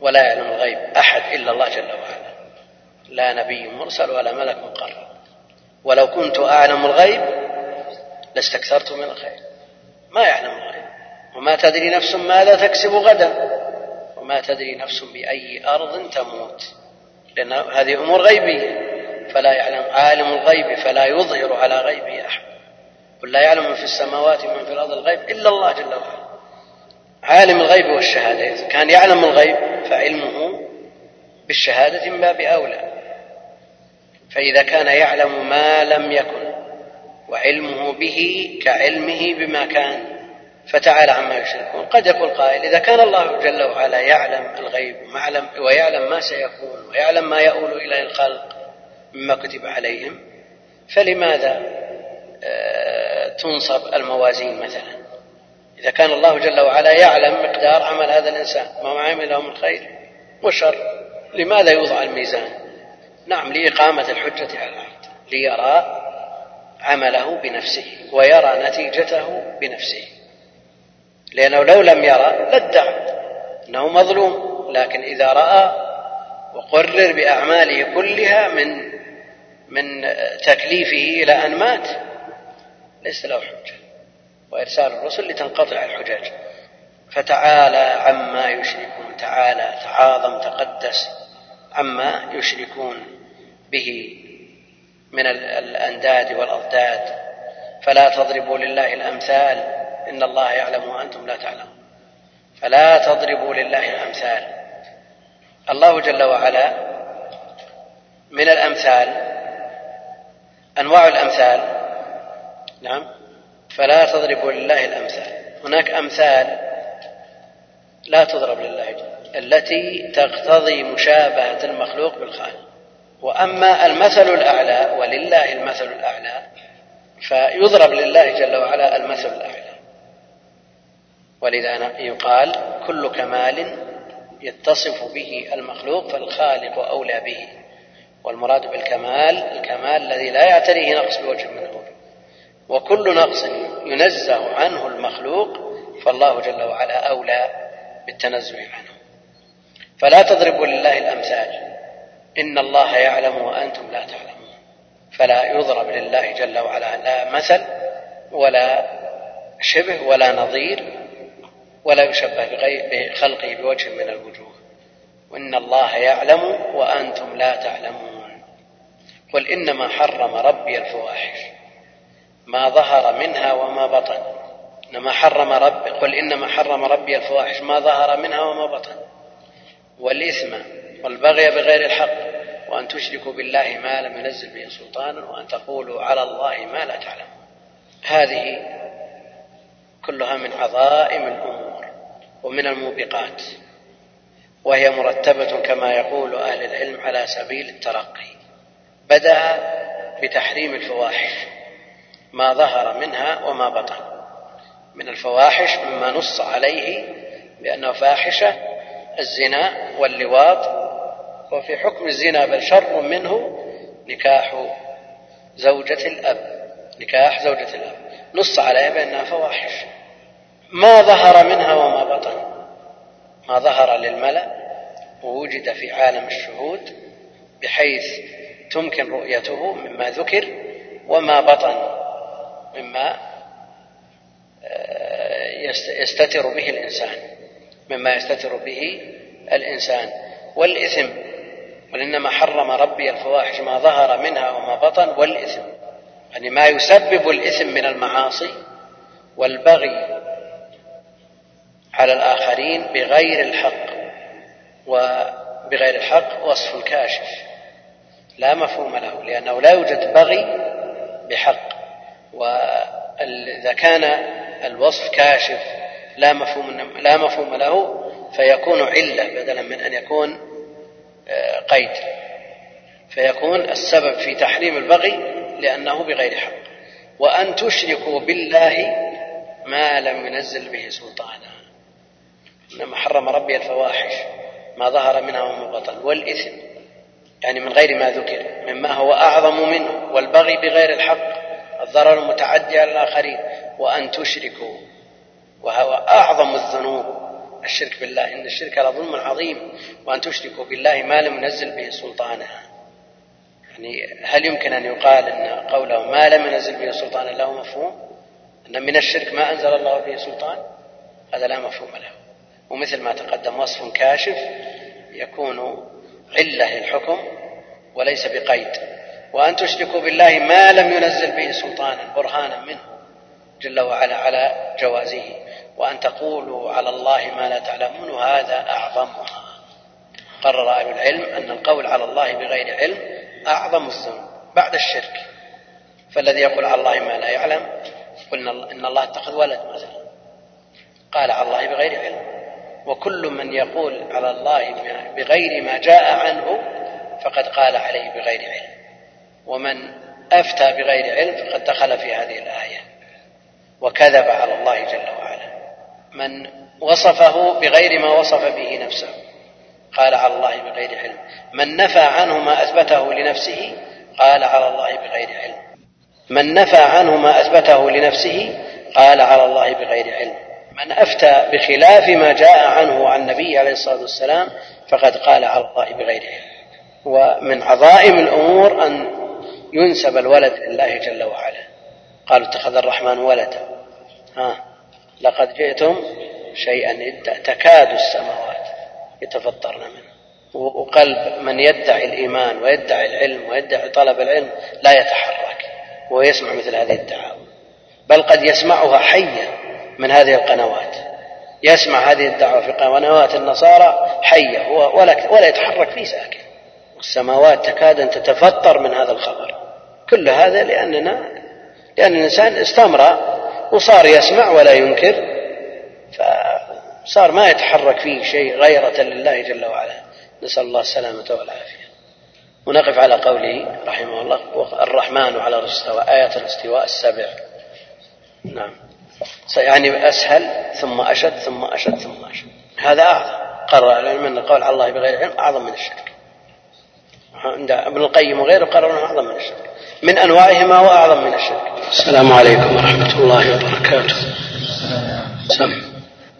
ولا يعلم الغيب أحد إلا الله جل وعلا. لا نبي مرسل ولا ملك مقرب. ولو كنت أعلم الغيب لاستكثرت من الخير. ما يعلم الغيب. وما تدري نفس ماذا تكسب غدا. وما تدري نفس بأي أرض تموت. لأن هذه أمور غيبية. فلا يعلم عالم الغيب فلا يظهر على غيبه أحد. قل لا يعلم من في السماوات ومن في الأرض الغيب إلا الله جل وعلا. عالم الغيب والشهادة. إذا كان يعلم الغيب فعلمه بالشهادة من باب أولى فإذا كان يعلم ما لم يكن وعلمه به كعلمه بما كان فتعالى عما يشركون. قد يقول قائل إذا كان الله جل وعلا يعلم الغيب ويعلم ما سيكون ويعلم ما يؤول إليه الخلق مما كتب عليهم فلماذا آه، تنصب الموازين مثلا؟ إذا كان الله جل وعلا يعلم مقدار عمل هذا الإنسان ما عمله من خير وشر لماذا يوضع الميزان؟ نعم لإقامة الحجة على العبد ليرى عمله بنفسه ويرى نتيجته بنفسه. لأنه لو لم يرى لادعى أنه مظلوم لكن إذا رأى وقرر بأعماله كلها من من تكليفه إلى أن مات ليس له حجة. وإرسال الرسل لتنقطع الحجاج. فتعالى عما يشركون تعالى تعاظم تقدس عما يشركون به من الأنداد والأضداد. فلا تضربوا لله الأمثال إن الله يعلم وأنتم لا تعلمون. فلا تضربوا لله الأمثال. الله جل وعلا من الأمثال أنواع الأمثال. نعم. فلا تضربوا لله الأمثال. هناك أمثال لا تضرب لله التي تقتضي مشابهة المخلوق بالخالق. وأما المثل الأعلى ولله المثل الأعلى فيضرب لله جل وعلا المثل الأعلى. ولذا يقال كل كمال يتصف به المخلوق فالخالق أولى به. والمراد بالكمال الكمال الذي لا يعتريه نقص بوجه من الوجوه وكل نقص ينزه عنه المخلوق فالله جل وعلا أولى بالتنزه عنه. فلا تضربوا لله الأمثال. إن الله يعلم وأنتم لا تعلمون. فلا يضرب لله جل وعلا لا مثل ولا شبه ولا نظير ولا يشبه بخلقه بوجه من الوجوه. وإن الله يعلم وأنتم لا تعلمون. قل إنما حرم ربي الفواحش. ما ظهر منها وما بطن. إنما حرم رب قل إنما حرم ربي الفواحش. ما ظهر منها وما بطن. والإثم والبغي بغير الحق وأن تشركوا بالله ما لم ينزل به سلطانا وأن تقولوا على الله ما لا تعلمون. هذه كلها من عظائم الأمور ومن الموبقات وهي مرتبة كما يقول أهل العلم على سبيل الترقي. بدأ بتحريم الفواحش. ما ظهر منها وما بطن. من الفواحش مما نص عليه بأنه فاحشة الزنا واللواط. وفي حكم الزنا بل شر منه نكاح زوجة الأب. نكاح زوجة الأب. نص عليها بأنها فواحش. ما ظهر منها وما بطن. ما ظهر للملأ ووجد في عالم الشهود بحيث تمكن رؤيته مما ذكر وما بطن. مما آه، يستتر به الإنسان مما يستتر به الإنسان. والإثم قل إنما حرم ربي الفواحش ما ظهر منها وما بطن والإثم. يعني ما يسبب الإثم من المعاصي والبغي على الآخرين بغير الحق وبغير الحق وصف كاشف لا مفهوم له لأنه لا يوجد بغي بحق. وإذا كان الوصف كاشف لا مفهوم لا مفهوم له فيكون علة بدلا من أن يكون قيد. فيكون السبب في تحريم البغي لأنه بغير حق. وأن تشركوا بالله ما لم ينزل به سلطانا. إنما حرم ربي الفواحش ما ظهر منها وما بطن. والإثم يعني من غير ما ذكر مما هو أعظم منه والبغي بغير الحق. الضرر المتعدي على الآخرين وأن تشركوا وهو أعظم الذنوب الشرك بالله. إن الشرك لظلم عظيم وأن تشركوا بالله ما لم ينزل به سلطانا يعني هل يمكن أن يقال أن قوله ما لم ينزل به سلطانا له مفهوم؟ أن من الشرك ما أنزل الله به سلطان؟ هذا لا مفهوم له. ومثل ما تقدم وصف كاشف يكون علة للحكم وليس بقيد. وأن تشركوا بالله ما لم ينزل به سلطانا برهانا منه جل وعلا على جوازه. وأن تقولوا على الله ما لا تعلمون وهذا أعظمها قرر أهل العلم أن القول على الله بغير علم أعظم الذنوب بعد الشرك. فالذي يقول على الله ما لا يعلم قلنا إن الله اتخذ ولد مثلا. قال على الله بغير علم. وكل من يقول على الله بغير ما جاء عنه فقد قال عليه بغير علم. ومن أفتى بغير علم فقد دخل في هذه الآية وكذب على الله جل وعلا. من وصفه بغير ما وصف به نفسه قال على الله بغير علم. من نفى عنه ما أثبته لنفسه قال على الله بغير علم. من نفى عنه ما أثبته لنفسه قال على الله بغير علم. من أفتى بخلاف ما جاء عنه عن النبي عليه الصلاة والسلام فقد قال على الله بغير علم. ومن عظائم الأمور أن ينسب الولد لله جل وعلا. قالوا اتخذ الرحمن ولدا. ها لقد جئتم شيئا تكاد السماوات يتفطرن منه. وقلب من يدعي الإيمان ويدعي العلم ويدعي طلب العلم لا يتحرك ويسمع مثل هذه الدعاوى. بل قد يسمعها حيا من هذه القنوات. يسمع هذه الدعوة في قنوات النصارى حية ولا, ولا يتحرك في ساكن. السماوات تكاد أن تتفطر من هذا الخبر. كل هذا لأننا لأن الإنسان استمر وصار يسمع ولا ينكر فصار ما يتحرك فيه شيء غيرة لله جل وعلا. نسأل الله السلامة والعافية. ونقف على قوله رحمه الله الرحمن على الاستواء. آية الاستواء السبع. نعم. يعني أسهل ثم أشد ثم أشد ثم أشد. هذا أعظم. قرر العلم أن القول على الله بغير علم أعظم من الشرك. عند ابن القيم وغيره قرر أنه أعظم من الشرك. من أنواعهما وأعظم من الشرك. السلام عليكم ورحمة الله وبركاته. سم.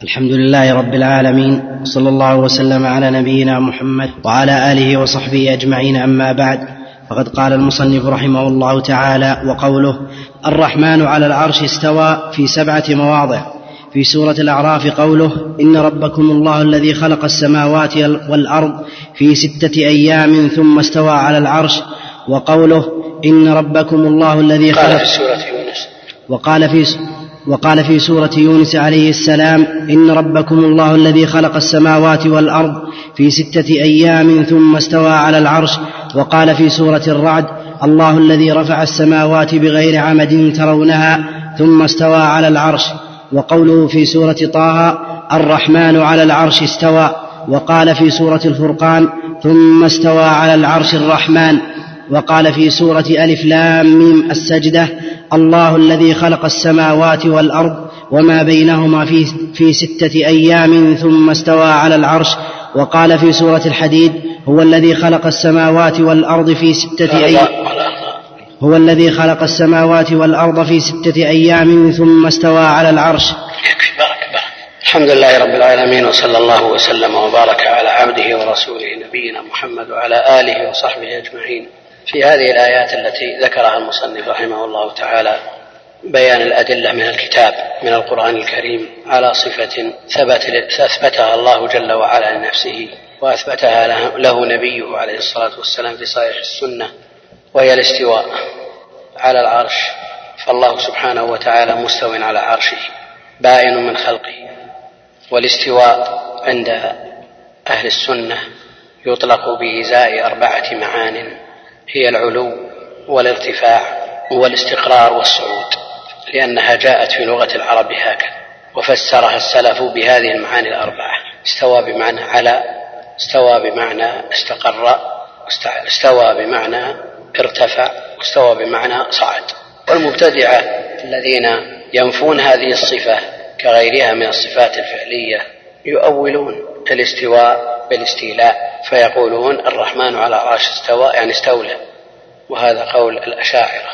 الحمد لله رب العالمين صلى الله وسلم على نبينا محمد وعلى آله وصحبه أجمعين أما بعد وقد قال المصنف رحمه الله تعالى وقوله الرحمن على العرش استوى في سبعة مواضع. في سورة الأعراف قوله إن ربكم الله الذي خلق السماوات والأرض في ستة أيام ثم استوى على العرش وقوله إن ربكم الله الذي خلق في سورة يونس. وقال في وقال في سورة يونس عليه السلام إن ربكم الله الذي خلق السماوات والأرض في ستة أيام ثم استوى على العرش. وقال في سورة الرعد الله الذي رفع السماوات بغير عمد ترونها ثم استوى على العرش. وقوله في سورة طه الرحمن على العرش استوى. وقال في سورة الفرقان ثم استوى على العرش الرحمن. وقال في سورة ألف لام ميم السجدة الله الذي خلق السماوات والأرض وما بينهما في, في ستة أيام ثم استوى على العرش. وقال في سورة الحديد هو الذي خلق السماوات والأرض في ستة أيام هو الذي خلق السماوات والأرض في ستة أيام ثم استوى على العرش. بارك بارك الحمد لله رب العالمين وصلى الله وسلم وبارك على عبده ورسوله نبينا محمد وعلى آله وصحبه أجمعين. في هذه الآيات التي ذكرها المصنف رحمه الله تعالى بيان الأدلة من الكتاب من القرآن الكريم على صفة ثبت أثبتها الله جل وعلا لنفسه وأثبتها له نبيه عليه الصلاة والسلام في صحيح السنة وهي الاستواء على العرش. فالله سبحانه وتعالى مستو على عرشه بائن من خلقه والاستواء عند أهل السنة يطلق بإزاء أربعة معان. هي العلو والارتفاع والاستقرار والصعود لأنها جاءت في لغة العرب هكذا وفسرها السلف بهذه المعاني الأربعة. استوى بمعنى على استوى بمعنى استقر استوى بمعنى ارتفع واستوى بمعنى صعد. والمبتدعة الذين ينفون هذه الصفة كغيرها من الصفات الفعلية يؤولون الاستواء بالاستيلاء فيقولون الرحمن على عرش استوى يعني استولى. وهذا قول الأشاعرة.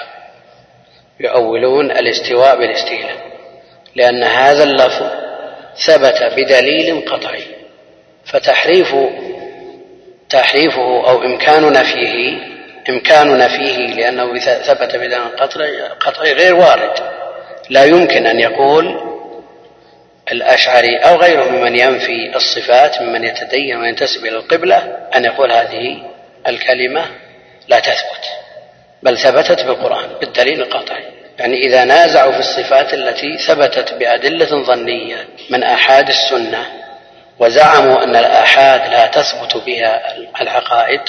يؤولون الاستواء بالاستيلاء. لأن هذا اللفظ ثبت بدليل قطعي. فتحريف تحريفه أو إمكان نفيه إمكان نفيه لأنه ثبت بدليل قطعي غير وارد. لا يمكن أن يقول الأشعري أو غيره ممن ينفي الصفات ممن يتدين وينتسب إلى القبلة أن يقول هذه الكلمة لا تثبت بل ثبتت بالقرآن بالدليل القطعي يعني إذا نازعوا في الصفات التي ثبتت بأدلة ظنية من آحاد السنة وزعموا أن الآحاد لا تثبت بها العقائد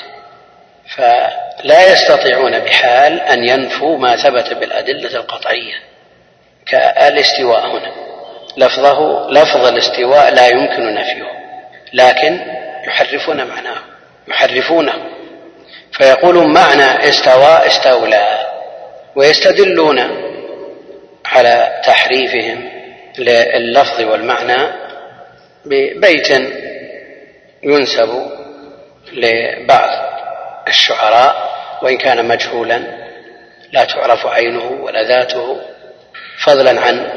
فلا يستطيعون بحال أن ينفوا ما ثبت بالأدلة القطعية كالاستواء هنا. لفظه لفظ الاستواء لا يمكن نفيه لكن يحرفون معناه يحرفونه. فيقولون معنى استوى استولى ويستدلون على تحريفهم لللفظ والمعنى ببيت ينسب لبعض الشعراء وإن كان مجهولا لا تعرف عينه ولا ذاته فضلا عن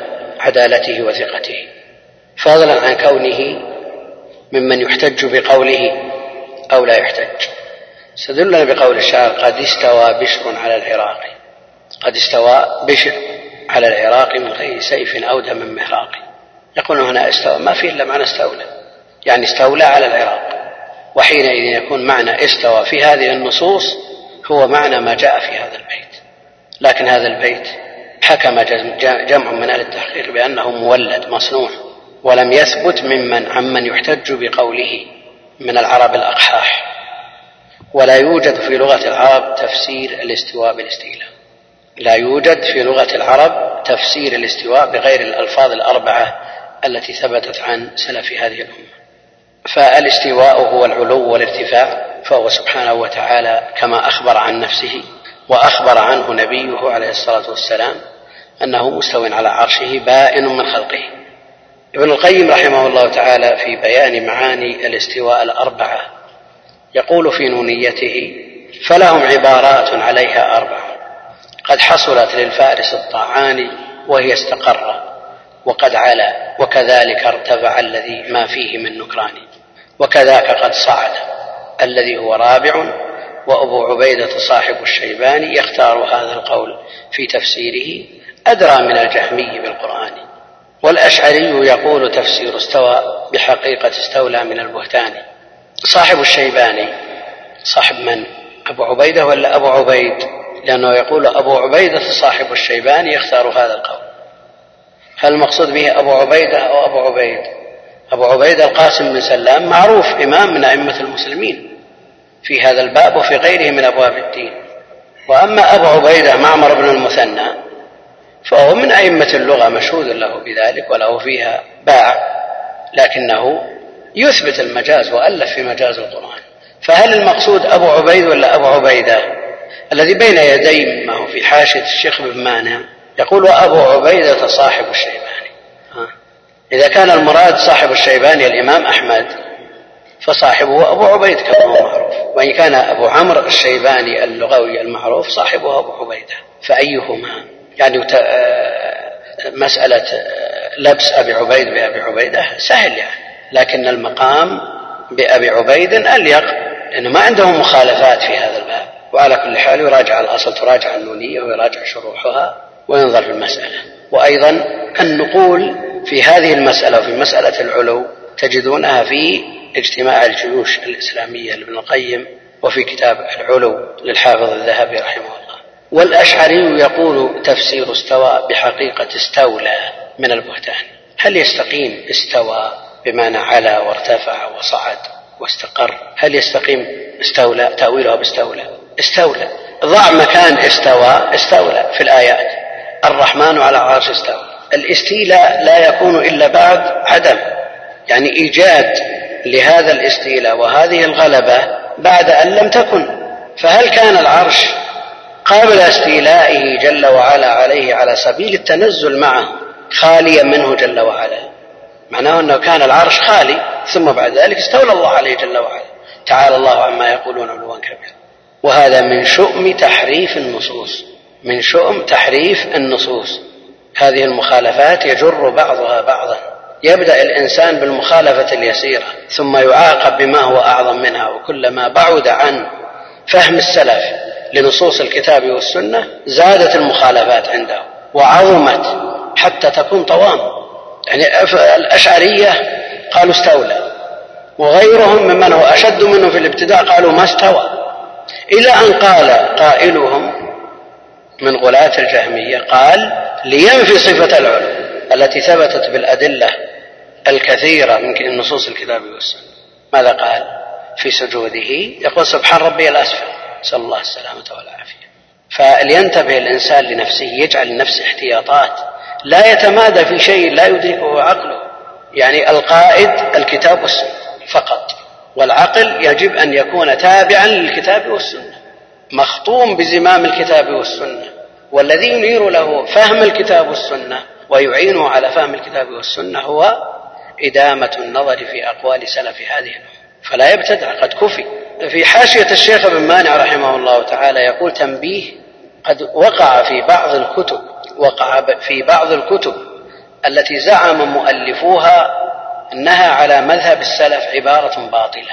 عدالته وثقته. فضلا عن كونه ممن يحتج بقوله أو لا يحتج. استدلنا بقول الشاعر قد استوى بشر على العراق. قد استوى بشر على العراق من غير سيف أو دم مهراق. يقول هنا استوى ما فيه إلا معنى استولى. يعني استولى على العراق. وحينئذ يكون معنى استوى في هذه النصوص هو معنى ما جاء في هذا البيت. لكن هذا البيت حكم جمع من أهل التحقيق بأنه مولد مصنوع ولم يثبت ممن عمن يحتج بقوله من العرب الأقحاح. ولا يوجد في لغة العرب تفسير الاستواء بالاستيلاء. لا يوجد في لغة العرب تفسير الاستواء بغير الألفاظ الأربعة التي ثبتت عن سلف هذه الأمة. فالاستواء هو العلو والارتفاع فهو سبحانه وتعالى كما أخبر عن نفسه وأخبر عنه نبيه عليه الصلاة والسلام أنه مستو على عرشه بائن من خلقه. ابن القيم رحمه الله تعالى في بيان معاني الاستواء الأربعة يقول في نونيته فلهم عبارات عليها اربعه قد حصلت للفارس الطاعان وهي استقر وقد علا وكذلك ارتفع الذي ما فيه من نكران وكذاك قد صعد الذي هو رابع وأبو عبيدة صاحب الشيباني يختار هذا القول في تفسيره أدرى من الجهمي بالقرآن والأشعري يقول تفسير استوى بحقيقة استولى من البهتان. صاحب الشيباني صاحب من؟ أبو عبيدة ولا أبو عبيد؟ لأنه يقول أبو عبيدة صاحب الشيباني يختار هذا القول. هل المقصود به أبو عبيدة أو أبو عبيد؟ أبو عبيدة القاسم بن سلام معروف إمام من أئمة المسلمين في هذا الباب وفي غيره من أبواب الدين. وأما أبو عبيدة معمر بن المثنى فهو من أئمة اللغة مشهود له بذلك وله فيها باع لكنه يثبت المجاز وألف في مجاز القرآن. فهل المقصود أبو عبيد ولا أبو عبيدة؟ الذي بين يدي ما هو في حاشية الشيخ بن مانع يقول وأبو عبيدة صاحب الشيباني. ها. إذا كان المراد صاحب الشيباني الإمام أحمد فصاحبه أبو عبيد كما هو معروف. وإن كان أبو عمرو الشيباني اللغوي المعروف صاحبه أبو عبيدة. فأيهما؟ يعني آه، مسألة آه، لبس أبي عبيد بأبي عبيدة سهل يعني. لكن المقام بأبي عبيد أليق لأنه ما عندهم مخالفات في هذا الباب. وعلى كل حال يراجع الأصل تراجع النونية ويراجع شروحها وينظر في المسألة. وأيضا النقول في هذه المسألة وفي مسألة العلو تجدونها في اجتماع الجيوش الإسلامية لابن القيم وفي كتاب العلو للحافظ الذهبي رحمه الله. والأشعري يقول تفسير استوى بحقيقة استولى من البهتان. هل يستقيم استوى بمعنى علا وارتفع وصعد واستقر؟ هل يستقيم استولى تأويلها باستولى؟ استولى. ضع مكان استوى استولى في الآيات. الرحمن على عرش استوى. الاستيلاء لا يكون إلا بعد عدم. يعني إيجاد لهذا الاستيلاء وهذه الغلبة بعد أن لم تكن. فهل كان العرش قبل استيلائه جل وعلا عليه على سبيل التنزل معه خاليا منه جل وعلا. معناه أنه كان العرش خالي ثم بعد ذلك استولى الله عليه جل وعلا. تعالى الله عما يقولون علوا كبيرا. وهذا من شؤم تحريف النصوص. من شؤم تحريف النصوص. هذه المخالفات يجر بعضها بعضا. يبدأ الإنسان بالمخالفة اليسيرة ثم يعاقب بما هو أعظم منها وكلما بعد عن فهم السلف لنصوص الكتاب والسنة زادت المخالفات عنده وعظمت حتى تكون طوام. يعني الأشعرية قالوا استولى وغيرهم ممن هو أشد منه في الابتداء قالوا ما استوى. إلى أن قال قائلهم من غلاة الجهمية قال لينفي صفة العلو التي ثبتت بالأدلة الكثيرة من نصوص الكتاب والسنة. ماذا قال؟ في سجوده يقول سبحان ربي الأسفل. نسأل الله السلامة والعافية. فلينتبه الإنسان لنفسه يجعل لنفسه احتياطات. لا يتمادى في شيء لا يدركه عقله. يعني القائد الكتاب والسنة فقط. والعقل يجب أن يكون تابعا للكتاب والسنة. مخطوم بزمام الكتاب والسنة. والذي ينير له فهم الكتاب والسنة ويعينه على فهم الكتاب والسنة هو إدامة النظر في أقوال سلف هذه الأمة. فلا يبتدع قد كفي. في حاشية الشيخ ابن مانع رحمه الله تعالى يقول تنبيه قد وقع في بعض الكتب وقع في بعض الكتب التي زعم مؤلفوها أنها على مذهب السلف عبارة باطلة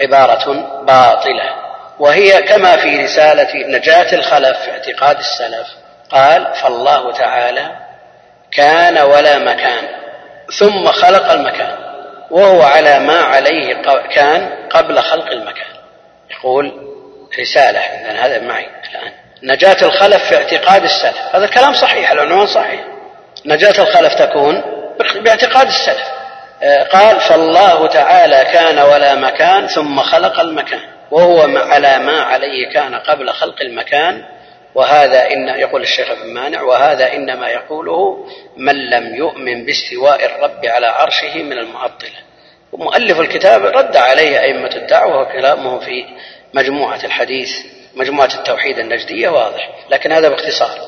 عبارة باطلة. وهي كما في رسالة نجاة الخلف في اعتقاد السلف قال فالله تعالى كان ولا مكان ثم خلق المكان. وهو على ما عليه كان قبل خلق المكان. يقول رسالة عندنا هذا معي الآن. نجاة الخلف في اعتقاد السلف. هذا الكلام صحيح العنوان صحيح. نجاة الخلف تكون باعتقاد السلف. آه، قال فالله تعالى كان ولا مكان ثم خلق المكان. وهو على ما عليه كان قبل خلق المكان وهذا إن يقول الشيخ ابن مانع وهذا إنما يقوله من لم يؤمن باستواء الرب على عرشه من المعطلة. ومؤلف الكتاب رد عليه أئمة الدعوة وكلامه في مجموعة الحديث مجموعة التوحيد النجدية واضح لكن هذا باختصار.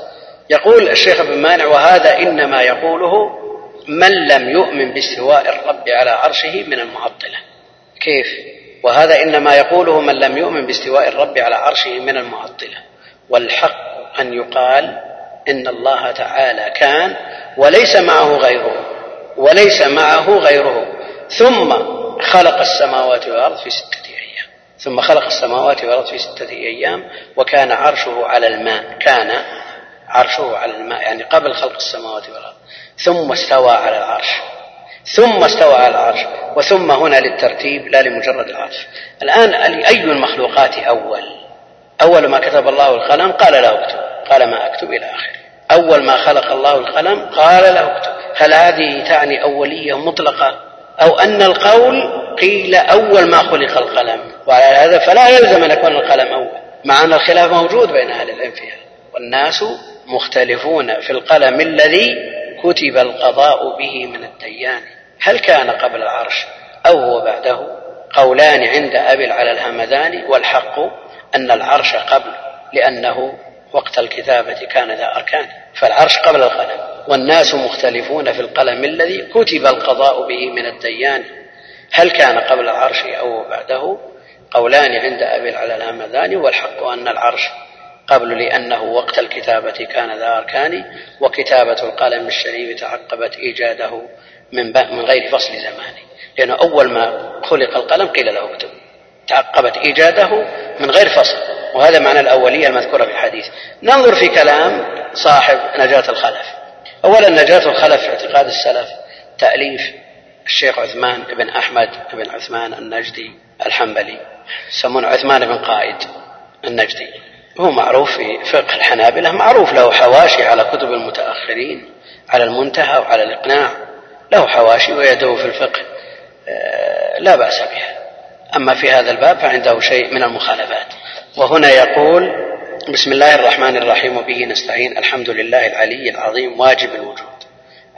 يقول الشيخ ابن مانع وهذا إنما يقوله من لم يؤمن باستواء الرب على عرشه من المعطلة. كيف؟ وهذا إنما يقوله من لم يؤمن باستواء الرب على عرشه من المعطلة. والحق أن يقال إن الله تعالى كان وليس معه غيره وليس معه غيره. ثم خلق السماوات والأرض في ستة ثم خلق السماوات والأرض في ستة أيام وكان عرشه على الماء كان عرشه على الماء يعني قبل خلق السماوات والأرض. ثم استوى على العرش. ثم استوى على العرش وثم هنا للترتيب لا لمجرد العرش. الآن أي المخلوقات أول؟ أول ما كتب الله القلم قال له اكتب قال ما أكتب إلى آخره. أول ما خلق الله القلم قال له اكتب. هل هذه تعني أولية مطلقة؟ أو أن القول قيل أول ما خلق القلم؟ وعلى هذا فلا يلزم أن يكون القلم أول مع أن الخلاف موجود بين أهل العلم فيها. والناس مختلفون في القلم الذي كتب القضاء به من الديان. هل كان قبل العرش أو هو بعده؟ قولان عند أبي على الهمداني والحق أن العرش قبل لأنه وقت الكتابة كان ذا أركان. فالعرش قبل القلم. والناس مختلفون في القلم الذي كتب القضاء به من الديان. هل كان قبل العرش أو بعده؟ قولان عند أبي على الهمداني والحق أن العرش قبل لأنه وقت الكتابة كان ذا أركان. وكتابة القلم الشريف تعقبت إيجاده من, من غير فصل زمان لأنه أول ما خلق القلم قيل له اكتب. تعقبت إيجاده من غير فصل وهذا معنى الأولية المذكورة في الحديث. ننظر في كلام صاحب نجاة الخلف. أولا نجاة الخلف في اعتقاد السلف تأليف الشيخ عثمان بن أحمد بن عثمان النجدي الحنبلي يسمونه عثمان بن قائد النجدي. هو معروف في فقه الحنابلة معروف له حواشي على كتب المتأخرين على المنتهى وعلى الإقناع. له حواشي ويده في الفقه آه، لا بأس بها. أما في هذا الباب فعنده شيء من المخالفات. وهنا يقول بسم الله الرحمن الرحيم وبه نستعين. الحمد لله العلي العظيم واجب الوجود.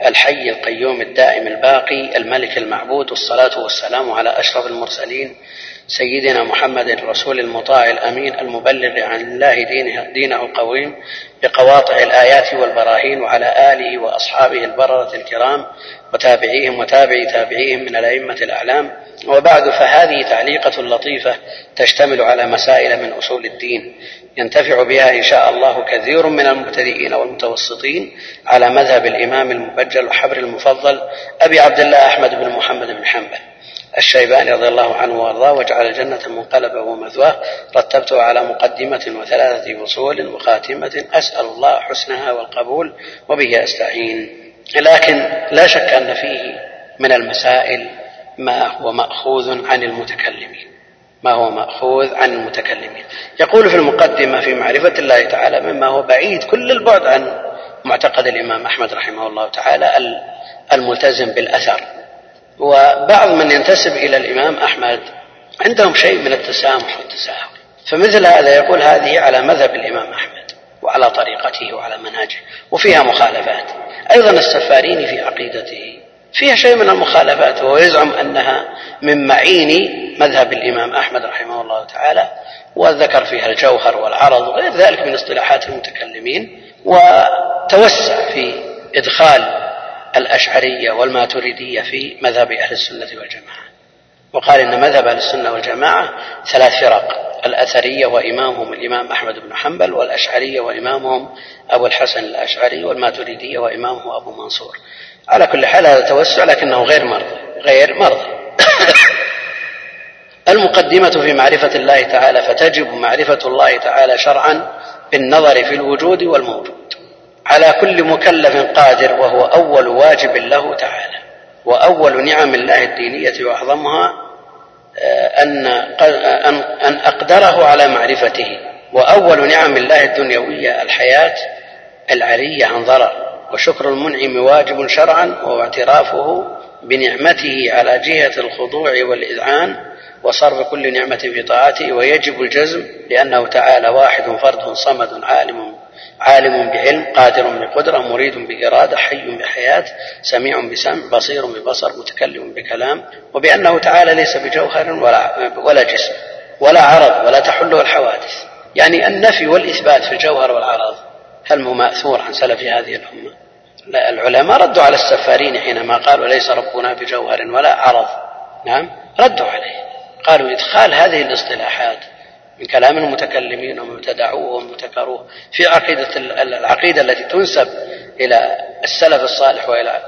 الحي القيوم الدائم الباقي الملك المعبود والصلاة والسلام على أشرف المرسلين سيدنا محمد الرسول المطاع الأمين المبلغ عن الله دينه, دينه القويم بقواطع الآيات والبراهين وعلى آله وأصحابه البررة الكرام وتابعيهم وتابعي تابعيهم من الأئمة الأعلام. وبعد فهذه تعليقة لطيفة تشتمل على مسائل من أصول الدين. ينتفع بها إن شاء الله كثير من المبتدئين والمتوسطين على مذهب الإمام المبجل وحبر المفضل أبي عبد الله أحمد بن محمد بن حنبل. الشيباني رضي الله عنه وأرضاه وجعل الجنة منقلبة ومثواه. رتبته على مقدمة وثلاثة فصول وخاتمة. أسأل الله حسنها والقبول وبه أستعين. لكن لا شك أن فيه من المسائل ما هو مأخوذ عن المتكلمين. ما هو مأخوذ عن المتكلمين. يقول في المقدمة في معرفة الله تعالى مما هو بعيد كل البعد عن معتقد الإمام أحمد رحمه الله تعالى الملتزم بالأثر. وبعض من ينتسب إلى الإمام أحمد عندهم شيء من التسامح والتساهل. فمثل هذا يقول هذه على مذهب الإمام أحمد وعلى طريقته وعلى منهجه وفيها مخالفات. أيضا السفاريني في عقيدته فيها شيء من المخالفات وهو يزعم أنها من معين مذهب الإمام أحمد رحمه الله تعالى وذكر فيها الجوهر والعرض وغير ذلك من اصطلاحات المتكلمين وتوسع في إدخال الأشعرية والماتريدية في مذهب أهل السنة والجماعة. وقال إن مذهب أهل السنة والجماعة ثلاث فرق الأثرية وإمامهم الإمام أحمد بن حنبل والأشعرية وإمامهم أبو الحسن الأشعري والماتريدية وإمامهم أبو منصور. على كل حال هذا توسع لكنه غير مرضي غير مرضي. المقدمة في معرفة الله تعالى فتجب معرفة الله تعالى شرعا بالنظر في الوجود والموجود. على كل مكلف قادر وهو أول واجب له تعالى. وأول نعم الله الدينية وأعظمها آه، أن أن أقدره على معرفته. وأول نعم الله الدنيوية الحياة العلية عن ضرر. وشكر المنعم واجب شرعا واعترافه بنعمته على جهة الخضوع والإذعان وصرف كل نعمة في طاعته. ويجب الجزم لأنه تعالى واحد فرد صمد عالم عالم بعلم قادر بقدرة مريد بإرادة حي بحياة سميع بسمع بصير ببصر متكلم بكلام وبأنه تعالى ليس بجوهر ولا, ولا جسم ولا عرض ولا تحله الحوادث. يعني النفي والإثبات في الجوهر والعرض هل هو مأثور عن سلف هذه الأمة؟ لا العلماء ردوا على السفارين حينما قالوا ليس ربنا بجوهر ولا عرض. نعم ردوا عليه. قالوا إدخال هذه الاصطلاحات من كلام المتكلمين ومبتدعوه ومبتكروه في عقيدة العقيدة التي تنسب إلى السلف الصالح وإلى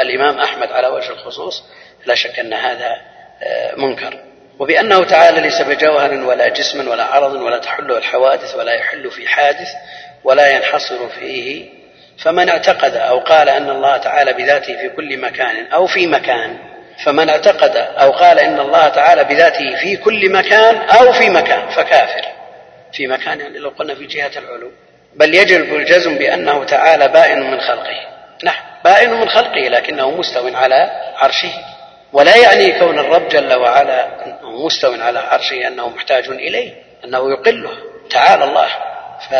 الإمام أحمد على وجه الخصوص لا شك أن هذا آه، منكر. وبأنه تعالى ليس بجوهر ولا جسم ولا عرض ولا تحل الحوادث ولا يحل في حادث ولا ينحصر فيه. فمن اعتقد أو قال أن الله تعالى بذاته في كل مكان أو في مكان فمن اعتقد أو قال إن الله تعالى بذاته في كل مكان أو في مكان فكافر. في مكان يعني لو قلنا في جهة العلو. بل يجب الجزم بأنه تعالى بائن من خلقه. نعم بائن من خلقه لكنه مستو على عرشه. ولا يعني كون الرب جل وعلا أنه مستو على عرشه أنه محتاج إليه أنه يقله تعالى الله. ف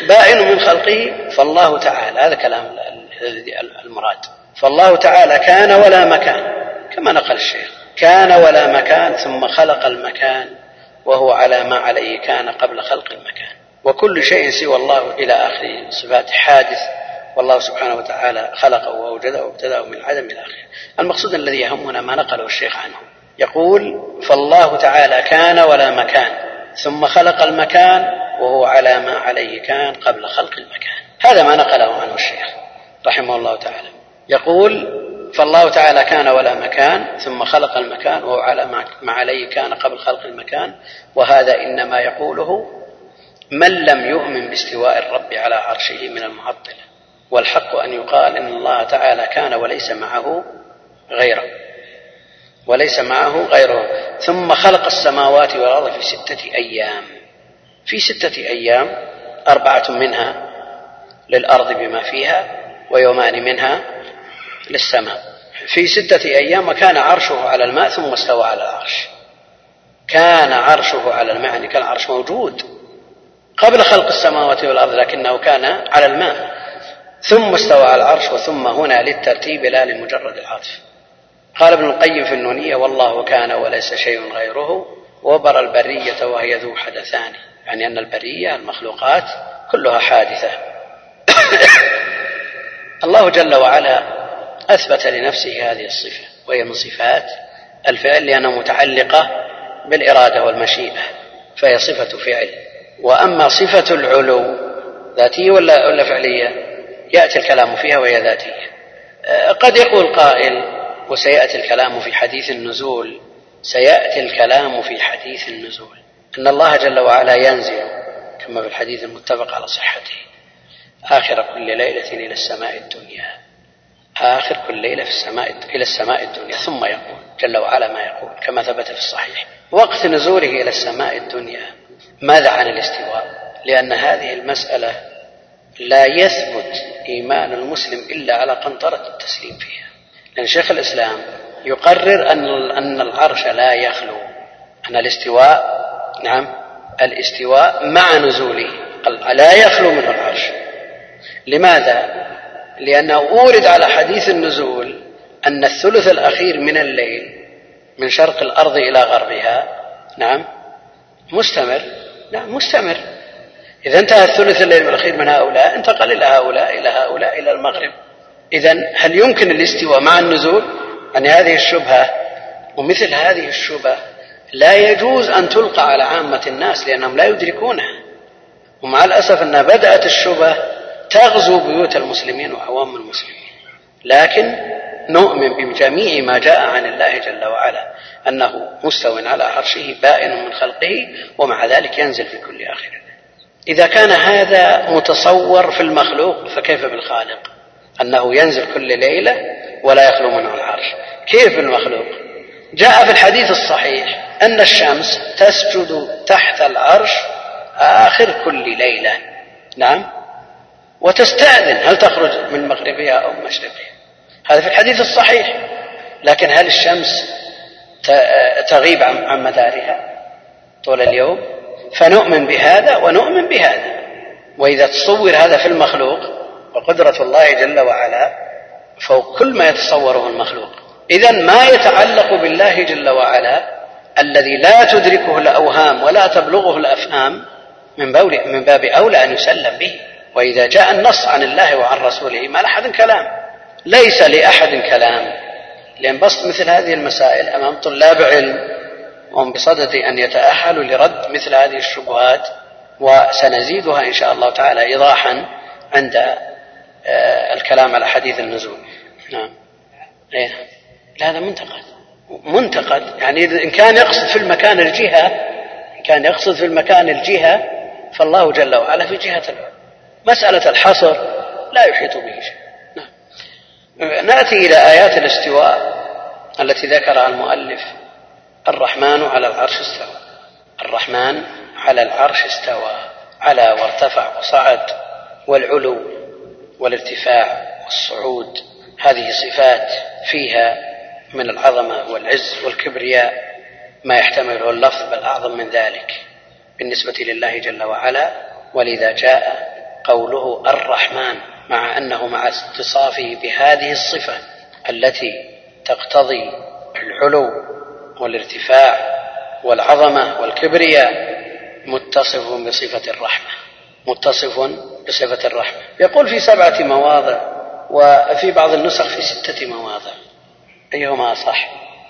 بائن من خلقه فالله تعالى. هذا كلام المراد. فالله تعالى كان ولا مكان كما نقل الشيخ كان ولا مكان ثم خلق المكان وهو على ما عليه كان قبل خلق المكان. وكل شيء سوى الله إلى آخره صفات حادث والله سبحانه وتعالى خلقه وأوجده وابتدأه من العدم إلى آخره. المقصود الذي يهمنا ما نقله الشيخ عنه. يقول فالله تعالى كان ولا مكان ثم خلق المكان وهو على ما عليه كان قبل خلق المكان. هذا ما نقله عنه الشيخ رحمه الله تعالى. يقول فالله تعالى كان ولا مكان ثم خلق المكان وهو على ما عليه كان قبل خلق المكان وهذا إنما يقوله من لم يؤمن باستواء الرب على عرشه من المعطله والحق أن يقال إن الله تعالى كان وليس معه غيره وليس معه غيره ثم خلق السماوات والأرض في ستة أيام في ستة أيام أربعة منها للأرض بما فيها ويومان منها للسماء. في ستة أيام وكان عرشه على الماء ثم استوى على العرش. كان عرشه على الماء يعني كان العرش موجود قبل خلق السماوات والأرض لكنه كان على الماء. ثم استوى على العرش وثم هنا للترتيب لا لمجرد العطف قال ابن القيم في النونية والله كان وليس شيء غيره وبر البرية وهي ذو حدثان. يعني أن البرية المخلوقات كلها حادثة. الله جل وعلا أثبت لنفسه هذه الصفة وهي من صفات الفعل لأنها متعلقة بالإرادة والمشيئة فهي صفة فعل وأما صفة العلو ذاتية ولا ولا فعلية؟ يأتي الكلام فيها وهي ذاتية. قد يقول قائل وسيأتي الكلام في حديث النزول سيأتي الكلام في حديث النزول أن الله جل وعلا ينزل كما في الحديث المتفق على صحته آخر كل ليلة إلى السماء الدنيا آخر كل ليلة في السماء إلى السماء الدنيا ثم يقول جل وعلا ما يقول كما ثبت في الصحيح. وقت نزوله إلى السماء الدنيا ماذا عن الاستواء؟ لأن هذه المسألة لا يثبت إيمان المسلم إلا على قنطرة التسليم فيها. لأن شيخ الإسلام يقرر أن أن العرش لا يخلو. أن الاستواء نعم الاستواء مع نزوله لا يخلو منه العرش. لماذا؟ لأنه أورد على حديث النزول أن الثلث الأخير من الليل من شرق الأرض إلى غربها نعم مستمر نعم مستمر. إذا انتهى الثلث الليل الأخير من هؤلاء انتقل إلى هؤلاء إلى هؤلاء إلى المغرب. إذا هل يمكن الاستواء مع النزول؟ أن هذه الشبهة ومثل هذه الشبهة لا يجوز أن تلقى على عامة الناس لأنهم لا يدركونها. ومع الأسف أن بدأت الشبهة تغزو بيوت المسلمين وعوام المسلمين. لكن نؤمن بجميع ما جاء عن الله جل وعلا أنه مستو على عرشه بائن من خلقه ومع ذلك ينزل في كل آخر إذا كان هذا متصور في المخلوق فكيف بالخالق؟ أنه ينزل كل ليلة ولا يخلو منه العرش. كيف المخلوق جاء في الحديث الصحيح أن الشمس تسجد تحت العرش آخر كل ليلة. نعم؟ وتستأذن. هل تخرج من مغربها أو مشرقها هذا في الحديث الصحيح. لكن هل الشمس تغيب عن مدارها طول اليوم؟ فنؤمن بهذا ونؤمن بهذا. وإذا تصور هذا في المخلوق وقدرة الله جل وعلا فوق كل ما يتصوره المخلوق. إذا ما يتعلق بالله جل وعلا الذي لا تدركه الأوهام ولا تبلغه الأفهام من من باب أولى أن يسلم به. وإذا جاء النص عن الله وعن رسوله ما لأحد كلام. ليس لأحد كلام. لأن بسط مثل هذه المسائل أمام طلاب علم وهم بصدد أن يتأهلوا لرد مثل هذه الشبهات وسنزيدها إن شاء الله تعالى إيضاحا عند آه، الكلام على حديث النزول. نعم. إيه. هذا منتقد. منتقد. يعني إن كان يقصد في المكان الجهة إن كان يقصد في المكان الجهة فالله جل وعلا في جهة العلو مسألة الحصر لا يحيط به شيء. نعم. نأتي إلى آيات الاستواء التي ذكرها المؤلف. الرحمن على العرش استوى. الرحمن على العرش استوى. على وارتفع وصعد. والعلو والارتفاع والصعود. هذه صفات فيها من العظمة والعز والكبرياء ما يحتمله اللفظ بل أعظم من ذلك. بالنسبة لله جل وعلا ولذا جاء قوله الرحمن مع أنه مع اتصافه بهذه الصفة التي تقتضي العلو والارتفاع والعظمة والكبرياء متصف بصفة الرحمة متصف بصفة الرحمة. يقول في سبعة مواضع وفي بعض النسخ في ستة مواضع. أيهما أصح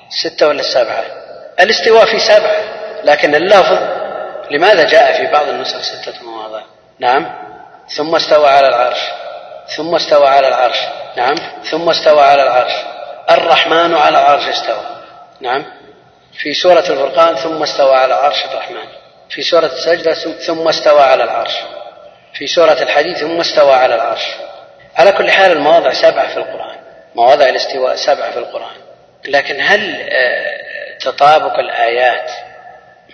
السته ولا السبعه الاستواء في سبعة لكن اللفظ لماذا جاء في بعض النسخ ستة مواضع؟ نعم. ثم استوى على العرش. ثم استوى على العرش. نعم. ثم استوى على العرش. الرحمن على العرش استوى. نعم. في سورة الفرقان ثم استوى على عرش الرحمن. في سورة السجدة ثم استوى على العرش. في سورة الحديث ثم استوى على العرش. على كل حال المواضع سبعة في القرآن. مواضع الاستواء سبعة في القرآن. لكن هل آه، تطابق الآيات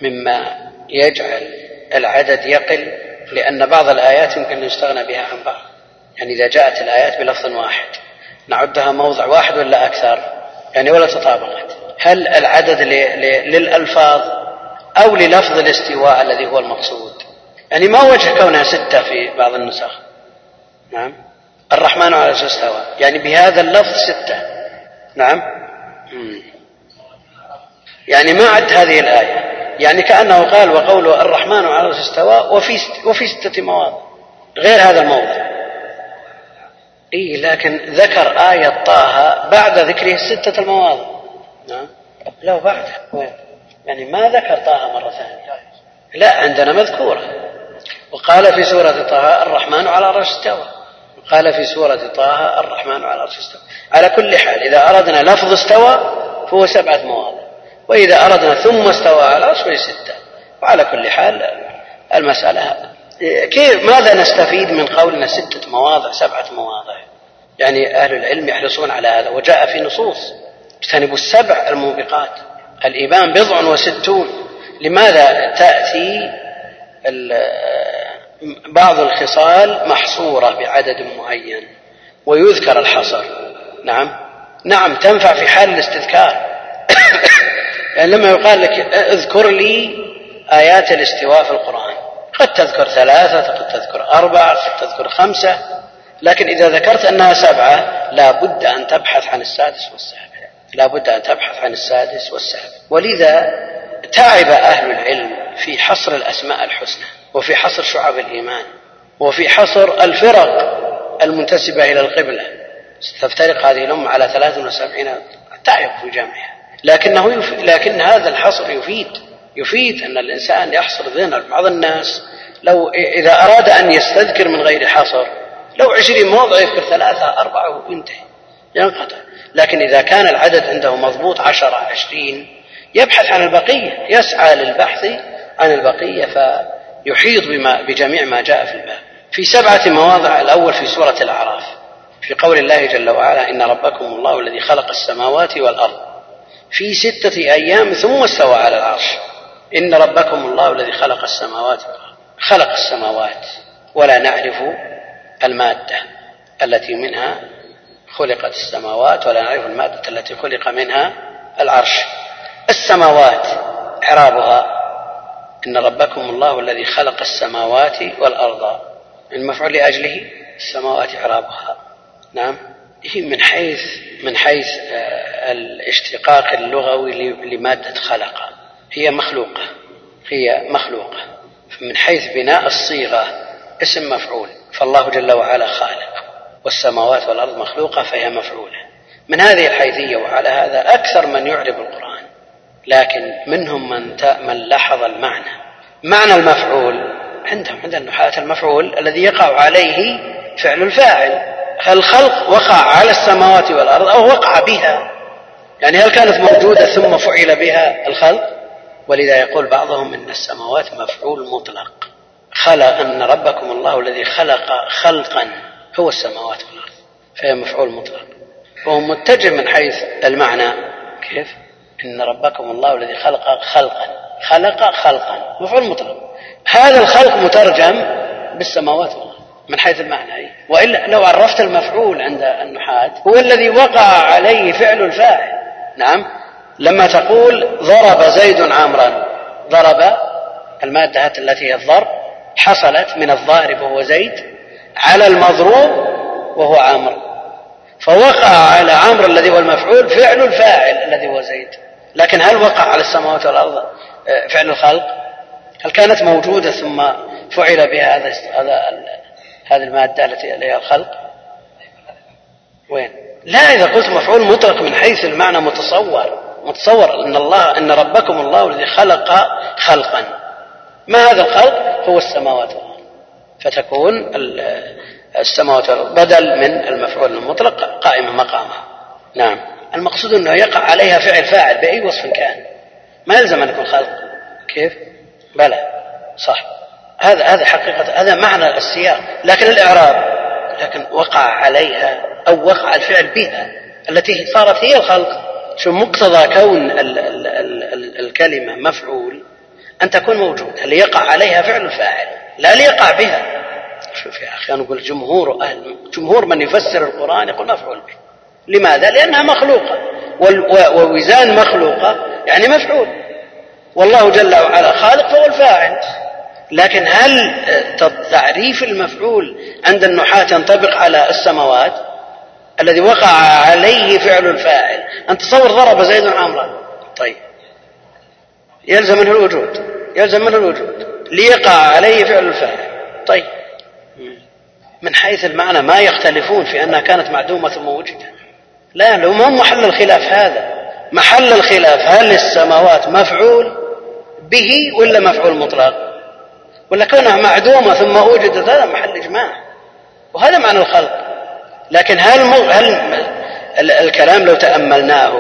مما يجعل العدد يقل؟ لأن بعض الآيات يمكن أن يستغنى بها عن بعض. يعني إذا جاءت الآيات بلفظ واحد نعدها موضع واحد ولا أكثر؟ يعني ولا تطابقت. هل العدد للألفاظ أو للفظ الاستواء الذي هو المقصود؟ يعني ما وجه كونها ستة في بعض النسخ؟ نعم. الرحمن على استوى يعني بهذا اللفظ ستة. نعم. يعني ما عد هذه الآية. يعني كأنه قال وقوله الرحمن على العرش استوى وفي وفي ستة مواضع غير هذا الموضع. إيه لكن ذكر آية طه بعد ذكره الستة المواضع نعم. لا بعده يعني ما ذكر طه مرة ثانية. لا عندنا مذكورة. وقال في سورة طه الرحمن على العرش استوى. قال في سورة طه الرحمن على العرش استوى. على كل حال إذا أردنا لفظ استوى فهو سبعة مواضع وإذا أردنا ثم استوى على العرش فهي ستة. وعلى كل حال المسألة كيف ماذا نستفيد من قولنا ستة مواضع سبعة مواضع؟ يعني أهل العلم يحرصون على هذا. وجاء في نصوص اجتنبوا السبع الموبقات. الإيمان بضع وستون. لماذا تأتي بعض الخصال محصورة بعدد معين؟ ويذكر الحصر. نعم. نعم تنفع في حال الاستذكار. لما يقال لك اذكر لي آيات الاستواء في القرآن. قد تذكر ثلاثة قد تذكر أربعة قد تذكر خمسة لكن إذا ذكرت أنها سبعة لا بد أن تبحث عن السادس والسابع. لا بد أن تبحث عن السادس والسابع. ولذا تعب أهل العلم في حصر الأسماء الحسنى وفي حصر شعب الإيمان وفي حصر الفرق المنتسبة إلى القبلة. ستفترق هذه الأمة على 73 تعب في جمعها لكنه يفيد لكن هذا الحصر يفيد. يفيد أن الإنسان يحصر ذهن بعض الناس لو إذا أراد أن يستذكر من غير حصر لو عشرين موضع يذكر ثلاثة أربعة وينتهي ينقطع. لكن إذا كان العدد عنده مضبوط عشرة عشرين يبحث عن البقية يسعى للبحث عن البقية فيحيط بما بجميع ما جاء في الباب. في سبعة مواضع الأول في سورة الأعراف. في قول الله جل وعلا إن ربكم الله الذي خلق السماوات والأرض في ستة أيام ثم استوى على العرش. إن ربكم الله الذي خلق السماوات خلق السماوات. ولا نعرف المادة التي منها خلقت السماوات ولا نعرف المادة التي خلق منها العرش. السماوات إعرابها إن ربكم الله الذي خلق السماوات والأرض. المفعول لأجله؟ السماوات إعرابها. نعم. من حيث من حيث آه، الاشتقاق اللغوي لمادة خلق. هي مخلوقة. هي مخلوقة. من حيث بناء الصيغة اسم مفعول. فالله جل وعلا خالق. والسماوات والأرض مخلوقة فهي مفعولة. من هذه الحيثية وعلى هذا أكثر من يعرب القرآن. لكن منهم من من لاحظ المعنى. معنى المفعول عندهم عند النحاة المفعول الذي يقع عليه فعل الفاعل. الخلق وقع على السماوات والأرض أو وقع بها. يعني هل كانت موجودة ثم فعل بها الخلق؟ ولذا يقول بعضهم إن السماوات مفعول مطلق. خلق أن ربكم الله الذي خلق خلقا هو السماوات والأرض فهي مفعول مطلق. وهو متجه من حيث المعنى. كيف؟ إن ربكم الله الذي خلق خلقا. خلق خلقا. مفعول مطلق. هذا الخلق مترجم بالسماوات والأرض. من حيث المعنى. وإلا لو عرفت المفعول عند النحاة هو الذي وقع عليه فعل الفاعل نعم لما تقول ضرب زيد عمرا ضرب المادة التي هي الضرب حصلت من الضارب وهو زيد على المضروب وهو عمرو فوقع على عمرو الذي هو المفعول فعل الفاعل الذي هو زيد لكن هل وقع على السماوات والأرض آه، فعل الخلق؟ هل كانت موجودة ثم فعل بها هذا هذه المادة التي عليها الخلق؟ وين؟ لا إذا قلت مفعول مطلق من حيث المعنى متصور. متصور إن الله إن ربكم الله الذي خلق خلقا. ما هذا الخلق؟ هو السماوات والأرض. فتكون السماوات والأرض بدل من المفعول المطلق قائمه مقامه. نعم. المقصود إنه يقع عليها فعل فاعل بأي وصف كان. ما يلزم أن يكون خلق. كيف؟ بلى. صح. هذا هذا حقيقة هذا معنى السياق. لكن الإعراب لكن وقع عليها أو وقع الفعل بها التي صارت هي الخلق. شو مقتضى كون ال ال ال الكلمة مفعول؟ أن تكون موجودة ليقع عليها فعل الفاعل لا ليقع بها. شوف يا أخي أنا أقول جمهور أهل جمهور من يفسر القرآن يقول مفعول به. لماذا؟ لأنها مخلوقة. ووزان مخلوقة يعني مفعول. والله جل وعلا خالق فهو الفاعل. لكن هل تعريف المفعول عند النحاة ينطبق على السماوات الذي وقع عليه فعل الفاعل؟ أن تصور ضرب زيد عمرا. طيب. يلزم منه الوجود. يلزم منه الوجود. ليقع عليه فعل الفاعل. طيب. من حيث المعنى ما يختلفون في أنها كانت معدومة ثم وجدت. لا لو ما محل الخلاف هذا. محل الخلاف هل السماوات مفعول به ولا مفعول مطلق؟ ولا كونها معدومة ثم وجدت هذا محل إجماع وهذا معنى الخلق. لكن هل هل الكلام لو تأملناه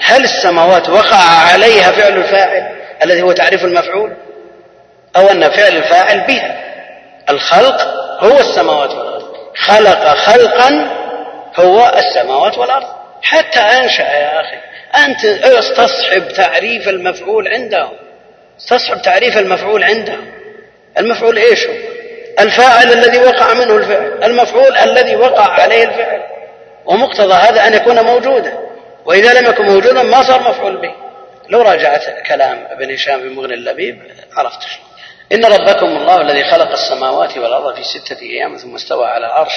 هل السماوات وقع عليها فعل الفاعل الذي هو تعريف المفعول؟ أو أن فعل الفاعل بها. الخلق هو السماوات والأرض. خلق خلقا هو السماوات والأرض. حتى أنشأ يا أخي أنت استصحب تعريف المفعول عندهم. استصحب تعريف المفعول عندهم. المفعول إيش هو؟ الفاعل الذي وقع منه الفعل. المفعول الذي وقع عليه الفعل. ومقتضى هذا أن يكون موجودا. وإذا لم يكن موجودا ما صار مفعول به. لو راجعت كلام ابن هشام في مغني اللبيب عرفت إن ربكم الله الذي خلق السماوات والأرض في ستة أيام ثم استوى على العرش.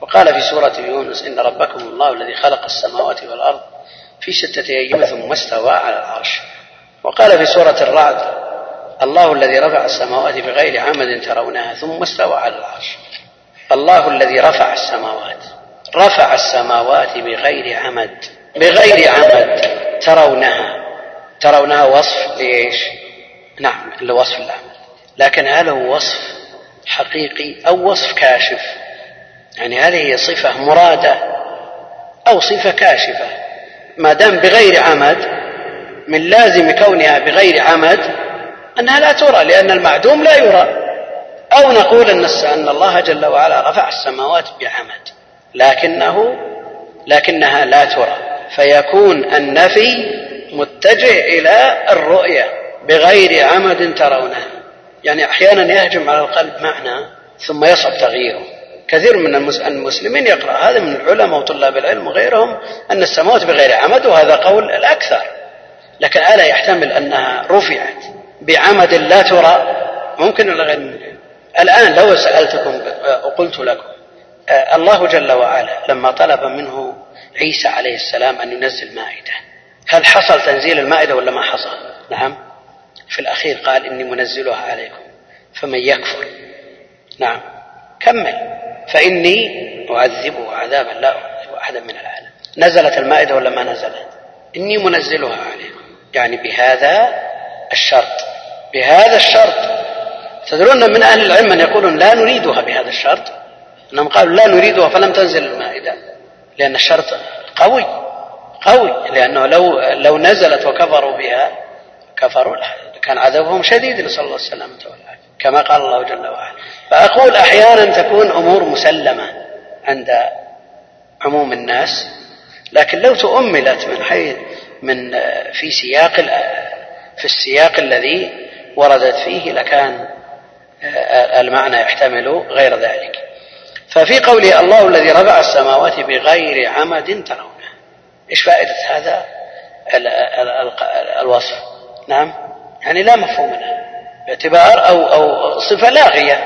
وقال في سورة يونس إن ربكم الله الذي خلق السماوات والأرض في ستة أيام ثم استوى على العرش. وقال في سورة الرعد الله الذي رفع السماوات بغير عمد ترونها ثم استوى على العرش. الله الذي رفع السماوات. رفع السماوات بغير عمد. بغير عمد ترونها. ترونها وصف لإيش؟ نعم لوصف العمل لكن هل هو وصف حقيقي أو وصف كاشف؟ يعني هل هي صفة مرادة أو صفة كاشفة. ما دام بغير عمد من لازم كونها بغير عمد أنها لا ترى لأن المعدوم لا يرى. أو نقول أن أن الله جل وعلا رفع السماوات بعمد لكنه لكنها لا ترى. فيكون النفي متجه إلى الرؤية بغير عمد ترونها. يعني أحيانا يهجم على القلب معنى ثم يصعب تغييره. كثير من المسلمين يقرأ هذا من العلماء وطلاب العلم وغيرهم أن السماوات بغير عمد وهذا قول الأكثر. لكن ألا يحتمل أنها رفعت؟ بعمد لا ترى ممكن ولا غير ممكن؟ الآن لو سألتكم وقلت لكم الله جل وعلا لما طلب منه عيسى عليه السلام أن ينزل مائدة هل حصل تنزيل المائدة ولا ما حصل؟ نعم. في الأخير قال إني منزلها عليكم فمن يكفر؟ نعم. كمل. فإني أعذبه عذابا لا أعذب أحدا من العالم. نزلت المائدة ولا ما نزلت؟ إني منزلها عليكم. يعني بهذا الشرط. بهذا الشرط. تدرون من أهل العلم من يقولون لا نريدها بهذا الشرط؟ أنهم قالوا لا نريدها فلم تنزل المائدة لأن الشرط قوي قوي. لأنه لو لو نزلت وكفروا بها كفروا كان عذابهم شديد نسأل الله السلامة والعافية كما قال الله جل وعلا. فأقول أحيانا تكون أمور مسلمة عند عموم الناس لكن لو تؤملت من حيث من في سياق السياق الذي وردت فيه لكان المعنى يحتمل غير ذلك. ففي قوله الله الذي رفع السماوات بغير عمد ترونه. إيش فائدة هذا؟ الوصف. نعم؟ يعني لا مفهوم له باعتبار أو أو صفة لاغية.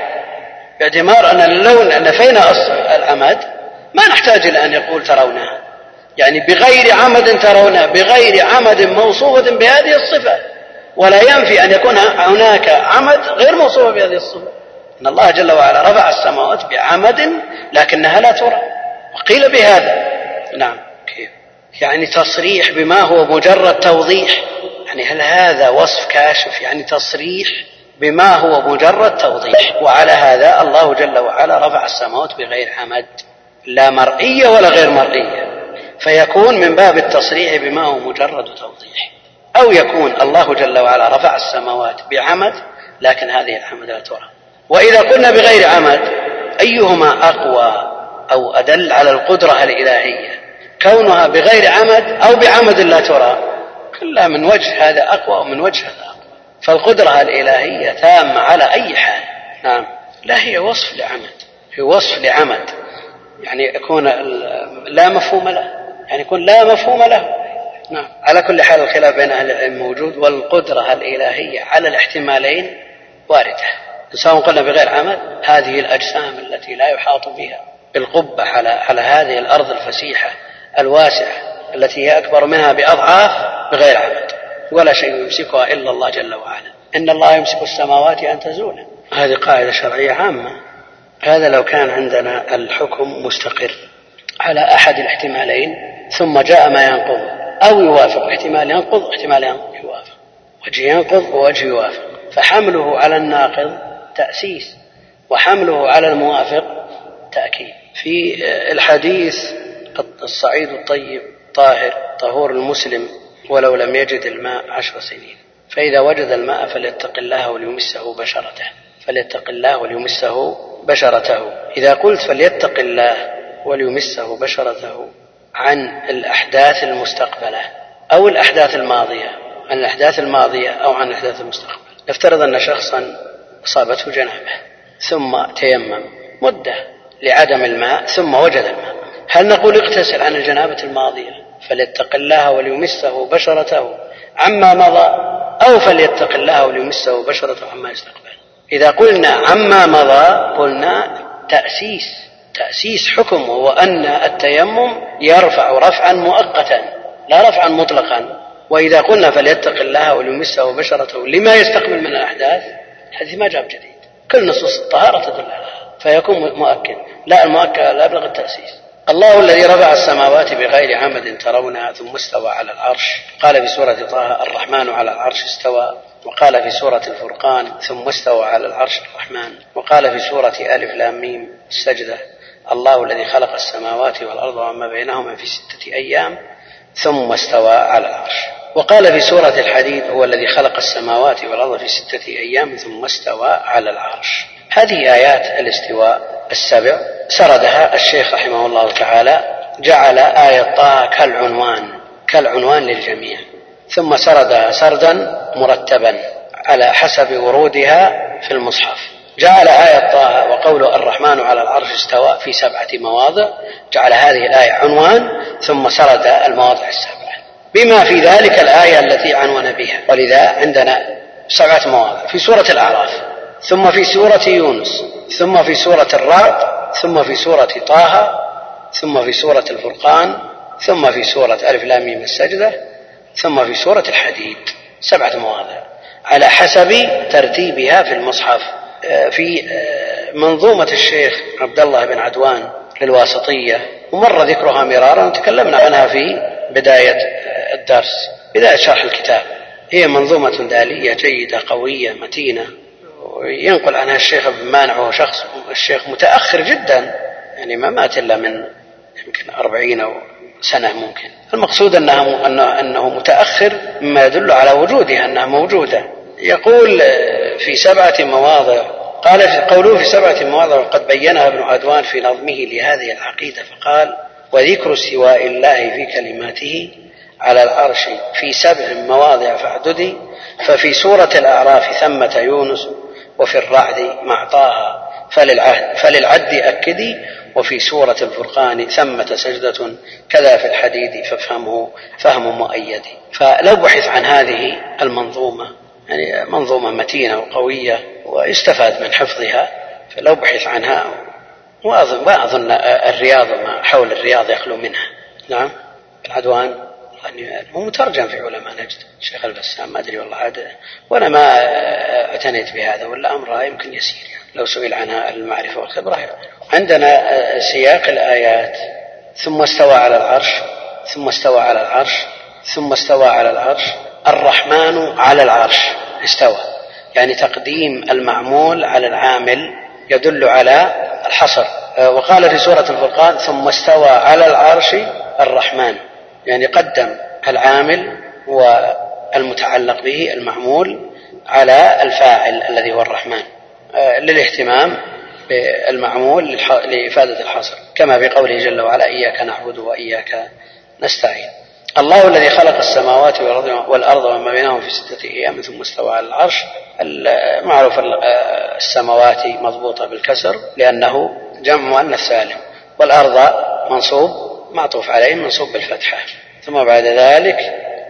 باعتبار أن لو نفينا العمد؟ ما نحتاج إلى أن يقول ترونها. يعني بغير عمد ترونها بغير عمد موصوفة بهذه الصفة. ولا ينفي أن يكون هناك عمد غير موصوفة بهذه الصفة. إن الله جل وعلا رفع السماوات بعمد لكنها لا ترى. وقيل بهذا. نعم. كيف؟ يعني تصريح بما هو مجرد توضيح. يعني هل هذا وصف كاشف؟ يعني تصريح بما هو مجرد توضيح. وعلى هذا الله جل وعلا رفع السماوات بغير عمد. لا مرئية ولا غير مرئية. فيكون من باب التصريح بما هو مجرد توضيح. أو يكون الله جل وعلا رفع السماوات بعمد لكن هذه العمد لا ترى. وإذا قلنا بغير عمد أيهما أقوى أو أدل على القدرة الإلهية؟ كونها بغير عمد أو بعمد لا ترى. كلها من وجه هذا أقوى ومن وجه هذا أقوى. فالقدرة الإلهية تامة على أي حال. نعم. لا هي وصف لعمد. هي وصف لعمد. يعني يكون لا مفهوم له. يعني يكون لا مفهوم له. نعم. على كل حال الخلاف بين أهل العلم موجود والقدرة الإلهية على الاحتمالين واردة. سواء قلنا بغير عمد هذه الأجسام التي لا يحاط بها بالقبة على على هذه الأرض الفسيحة الواسعة التي هي أكبر منها بأضعاف بغير عمد ولا شيء يمسكها إلا الله جل وعلا. إن الله يمسك السماوات أن تزولا هذه قاعدة شرعية عامة. هذا لو كان عندنا الحكم مستقر على أحد الاحتمالين ثم جاء ما ينقض. أو يوافق. احتمال ينقض واحتمال يوافق. وجه ينقض ووجه يوافق. فحمله على الناقض تأسيس وحمله على الموافق تأكيد. في الحديث الصعيد الطيب طاهر طهور المسلم ولو لم يجد الماء عشر سنين. فإذا وجد الماء فليتق الله وليمسه بشرته. فليتق الله وليمسه بشرته. إذا قلت فليتق الله وليمسه بشرته عن الأحداث المستقبلة أو الأحداث الماضية عن الأحداث الماضية أو عن الأحداث المستقبلة. نفترض أن شخصا أصابته جنابة ثم تيمم مدة لعدم الماء ثم وجد الماء. هل نقول اغتسل عن الجنابة الماضية فليتق الله وليمسه بشرته عما مضى أو فليتق الله وليمسه بشرته عما يستقبل؟ إذا قلنا عما مضى قلنا تأسيس تأسيس حكم وهو أن التيمم يرفع رفعا مؤقتا لا رفعا مطلقا. وإذا قلنا فليتق الله وليمسه بشرته لما يستقبل من الأحداث الحديث ما جاب جديد. كل نصوص الطهارة تدل على فيكون مؤكد. لا المؤكد لا يبلغ التأسيس. الله الذي رفع السماوات بغير عمد ترونها ثم استوى على العرش. قال في سورة طه الرحمن على العرش استوى. وقال في سورة الفرقان ثم استوى على العرش الرحمن. وقال في سورة ألف لام ميم السجدة الله الذي خلق السماوات والأرض وما بينهما في ستة أيام ثم استوى على العرش. وقال في سورة الحديد هو الذي خلق السماوات والأرض في ستة أيام ثم استوى على العرش. هذه آيات الاستواء السبع سردها الشيخ رحمه الله تعالى. جعل آية طه كالعنوان كالعنوان للجميع. ثم سردها سردا مرتبا على حسب ورودها في المصحف. جعل آية طه وقوله الرحمن على العرش استوى في سبعة مواضع جعل هذه الآية عنوان ثم سرد المواضع السبعة. بما في ذلك الآية التي عنون بها. ولذا عندنا سبعة مواضع. في سورة الأعراف ثم في سورة يونس ثم في سورة الرعد ثم في سورة طه ثم في سورة الفرقان ثم في سورة ألف لام ميم السجدة ثم في سورة الحديد. سبعة مواضع. على حسب ترتيبها في المصحف. في منظومة الشيخ عبد الله بن عدوان للواسطية ومر ذكرها مرارا وتكلمنا عنها في بداية الدرس بداية شرح الكتاب. هي منظومة دالية جيدة قوية متينة. وينقل عنها الشيخ ابن مانع وهو شخص الشيخ متأخر جدا يعني ما مات إلا من يمكن أربعين أو سنة ممكن. المقصود أنها أنه متأخر مما يدل على وجودها أنها موجودة. يقول في سبعة مواضع قال في قوله في سبعة مواضع وقد بينها ابن عدوان في نظمه لهذه العقيدة فقال وذكر استواء الله في كلماته على العرش في سبع مواضع فاعددي ففي سورة الأعراف ثمة يونس وفي الرعد مع طه فللعهد فللعد أكدي وفي سورة الفرقان ثمة سجدة كذا في الحديد فافهمه فهم مؤيد فلو بحث عن هذه المنظومة يعني منظومة متينة وقوية ويستفاد من حفظها فلو بحث عنها وأظن ما أظن الرياض ما حول الرياض يخلو منها. نعم. العدوان يعني هو مترجم في علماء نجد. الشيخ البسام ما أدري والله عاد وأنا ما اعتنيت بهذا ولا أمرها يمكن يسير يعني. لو سئل عنها المعرفة والخبرة عندنا سياق الآيات ثم استوى على العرش ثم استوى على العرش ثم استوى على العرش الرحمن على العرش. استوى. يعني تقديم المعمول على العامل يدل على الحصر. وقال في سورة الفرقان ثم استوى على العرش الرحمن. يعني قدم العامل والمتعلق به المعمول على الفاعل الذي هو الرحمن. للاهتمام بالمعمول لإفادة الحصر. كما في قوله جل وعلا إياك نعبد وإياك نستعين. الله الذي خلق السماوات والأرض وما بينهم في ستة أيام ثم استوى على العرش. معروف السماوات مضبوطة بالكسر لأنه جمع مؤنث سالم والأرض منصوب معطوف عليه منصوب بالفتحة. ثم بعد ذلك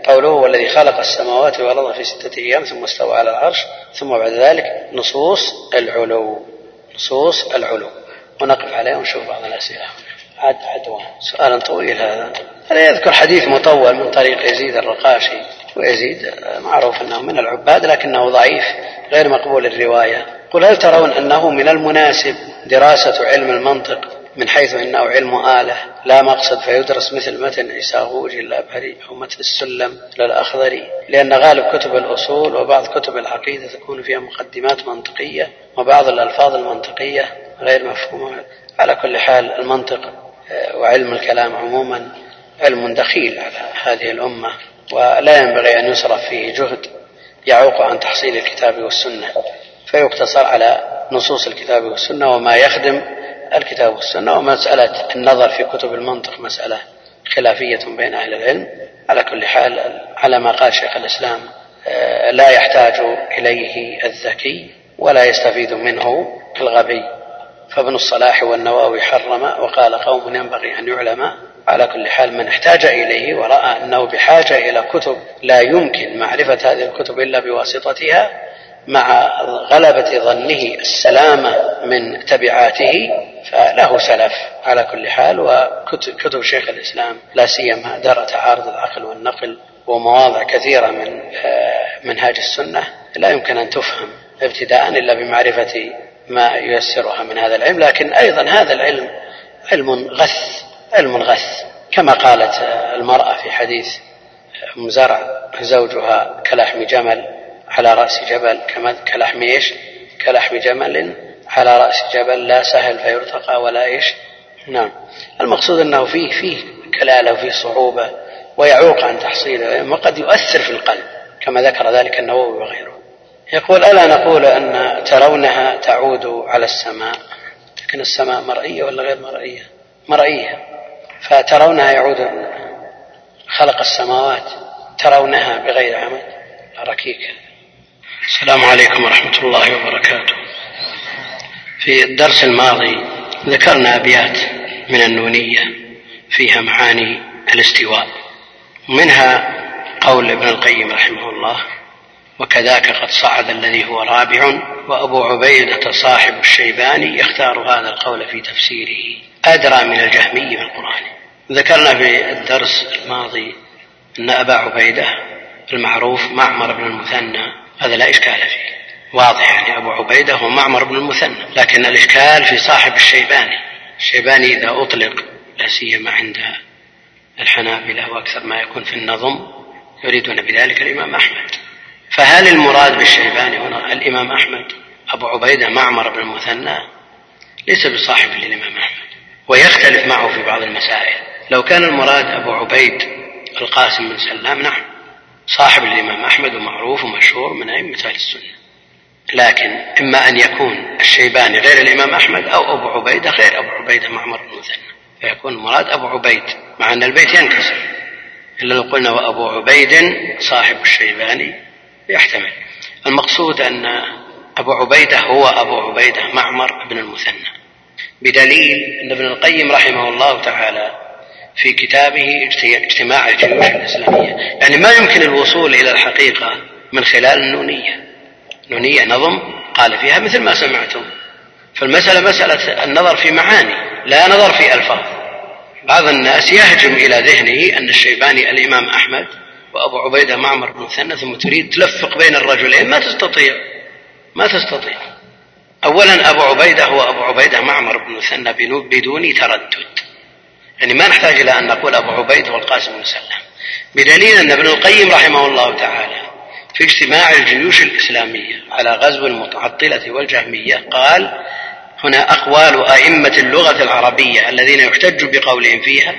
قوله هو الذي خلق السماوات والأرض في ستة أيام ثم استوى على العرش ثم بعد ذلك نصوص العلو. نصوص العلو. ونقف عليه ونشوف بعض الأسئلة. عد عدوان سؤال طويل هذا. هذا يذكر حديث مطول من طريق يزيد الرقاشي ويزيد معروف أنه من العباد لكنه ضعيف غير مقبول الرواية. قل هل ترون أنه من المناسب دراسة علم المنطق من حيث إنه علم آلة لا مقصد فيدرس مثل متن عيساغوج الابهري أو متن السلم للاخضري لأن غالب كتب الأصول وبعض كتب العقيدة تكون فيها مقدمات منطقية وبعض الألفاظ المنطقية غير مفهومة. على كل حال المنطق آه، وعلم الكلام عموما علم دخيل على هذه الأمة ولا ينبغي أن يصرف فيه جهد يعوق عن تحصيل الكتاب والسنة. فيقتصر على نصوص الكتاب والسنة وما يخدم الكتاب والسنة ومسألة النظر في كتب المنطق مسألة خلافية بين أهل العلم. على كل حال على ما قال شيخ الإسلام آه، لا يحتاج إليه الذكي ولا يستفيد منه الغبي. فابن الصلاح والنواوي حرم وقال قوم ينبغي أن يعلم على كل حال من احتاج إليه ورأى أنه بحاجة إلى كتب لا يمكن معرفة هذه الكتب إلا بواسطتها مع غلبة ظنه السلامة من تبعاته فله سلف على كل حال وكتب شيخ الإسلام لا سيما درء تعارض العقل والنقل ومواضع كثيرة من آه، منهاج السنة لا يمكن أن تفهم ابتداء إلا بمعرفة ما ييسرها من هذا العلم لكن أيضا هذا العلم علم غث علم غث كما قالت المرأة في حديث أم زرع زوجها كلحم جمل على رأس جبل كلحم إيش؟ كلحم جمل على رأس جبل لا سهل فيرتقى ولا إيش؟ نعم. المقصود أنه فيه فيه كلالة وفيه صعوبة ويعوق عن تحصيله وقد يؤثر في القلب كما ذكر ذلك النووي وغيره. يقول ألا نقول أن ترونها تعود على السماء؟ لكن السماء مرئية ولا غير مرئية؟ مرئية. فترونها يعود خلق السماوات ترونها بغير عمد ركيكة السلام عليكم ورحمة الله وبركاته. في الدرس الماضي ذكرنا أبيات من النونية فيها معاني الاستواء. منها قول ابن القيم رحمه الله: وكذاك قد صعد الذي هو رابع وأبو عبيدة صاحب الشيباني يختار هذا القول في تفسيره أدرى من الجهمي بالقرآن. ذكرنا في الدرس الماضي أن أبا عبيدة المعروف معمر بن المثنى هذا لا إشكال فيه. واضح يعني أبو عبيدة هو معمر بن المثنى لكن الإشكال في صاحب الشيباني. الشيباني إذا أطلق لا سيما عند الحنابلة وأكثر ما يكون في النظم يريدون بذلك الإمام أحمد. فهل المراد بالشيباني هنا الإمام أحمد؟ أبو عبيدة معمر بن المثنى ليس بصاحب للإمام أحمد. ويختلف معه في بعض المسائل. لو كان المراد أبو عبيد القاسم بن سلام نعم صاحب الإمام أحمد ومعروف ومشهور من أئمة أهل السنة. لكن إما أن يكون الشيباني غير الإمام أحمد أو أبو عبيدة غير أبو عبيدة معمر بن مثنى فيكون المراد أبو عبيد مع أن البيت ينكسر. إلا لو قلنا وأبو عبيد صاحب الشيباني يحتمل. المقصود أن أبو عبيدة هو أبو عبيدة معمر بن المثنى. بدليل أن ابن القيم رحمه الله تعالى في كتابه اجتماع الجيوش الإسلامية. يعني ما يمكن الوصول إلى الحقيقة من خلال النونية. نونية نظم قال فيها مثل ما سمعتم. فالمسألة مسألة النظر في معاني لا نظر في ألفاظ. بعض الناس يهجم إلى ذهنه أن الشيباني الإمام أحمد وأبو عبيدة معمر بن مثنى ثم تريد تلفق بين الرجلين. ما تستطيع. ما تستطيع. أولا أبو عبيدة هو أبو عبيدة معمر بن مثنى بدون تردد. يعني ما نحتاج إلى أن نقول أبو عبيدة والقاسم بن سلام بدليل أن ابن القيم رحمه الله تعالى في اجتماع الجيوش الإسلامية على غزو المتعطلة والجهمية قال هنا أقوال أئمة اللغة العربية الذين يحتج بقولهم فيها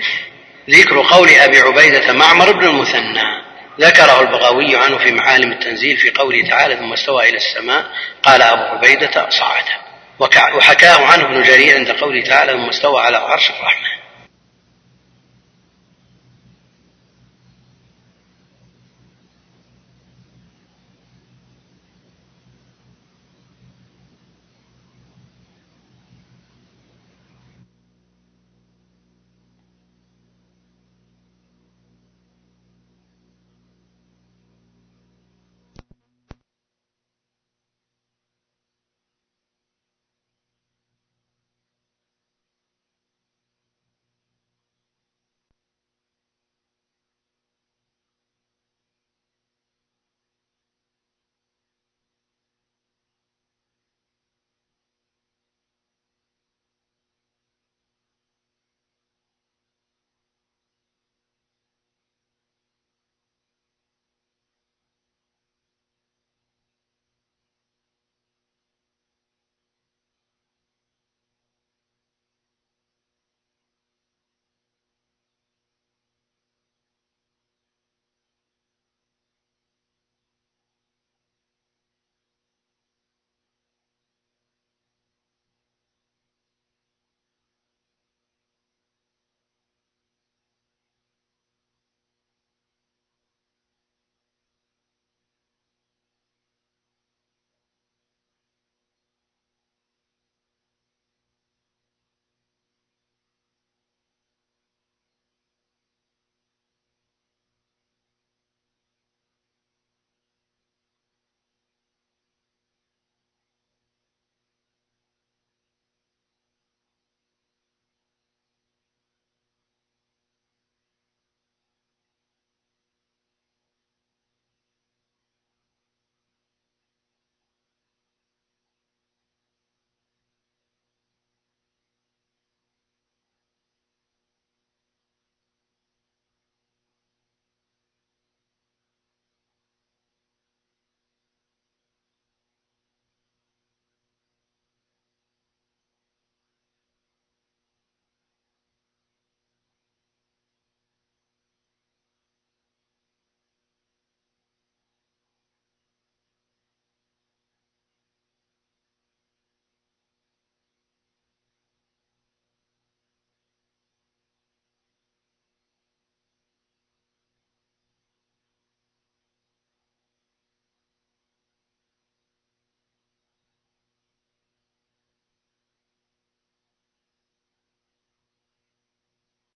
ذكر قول أبي عبيدة معمر بن المثنى. ذكره البغاوي عنه في معالم التنزيل في قوله تعالى ثم استوى إلى السماء قال أبو عبيدة صعد. وحكاه عنه ابن جرير عند قوله تعالى ثم استوى على عرش الرحمن.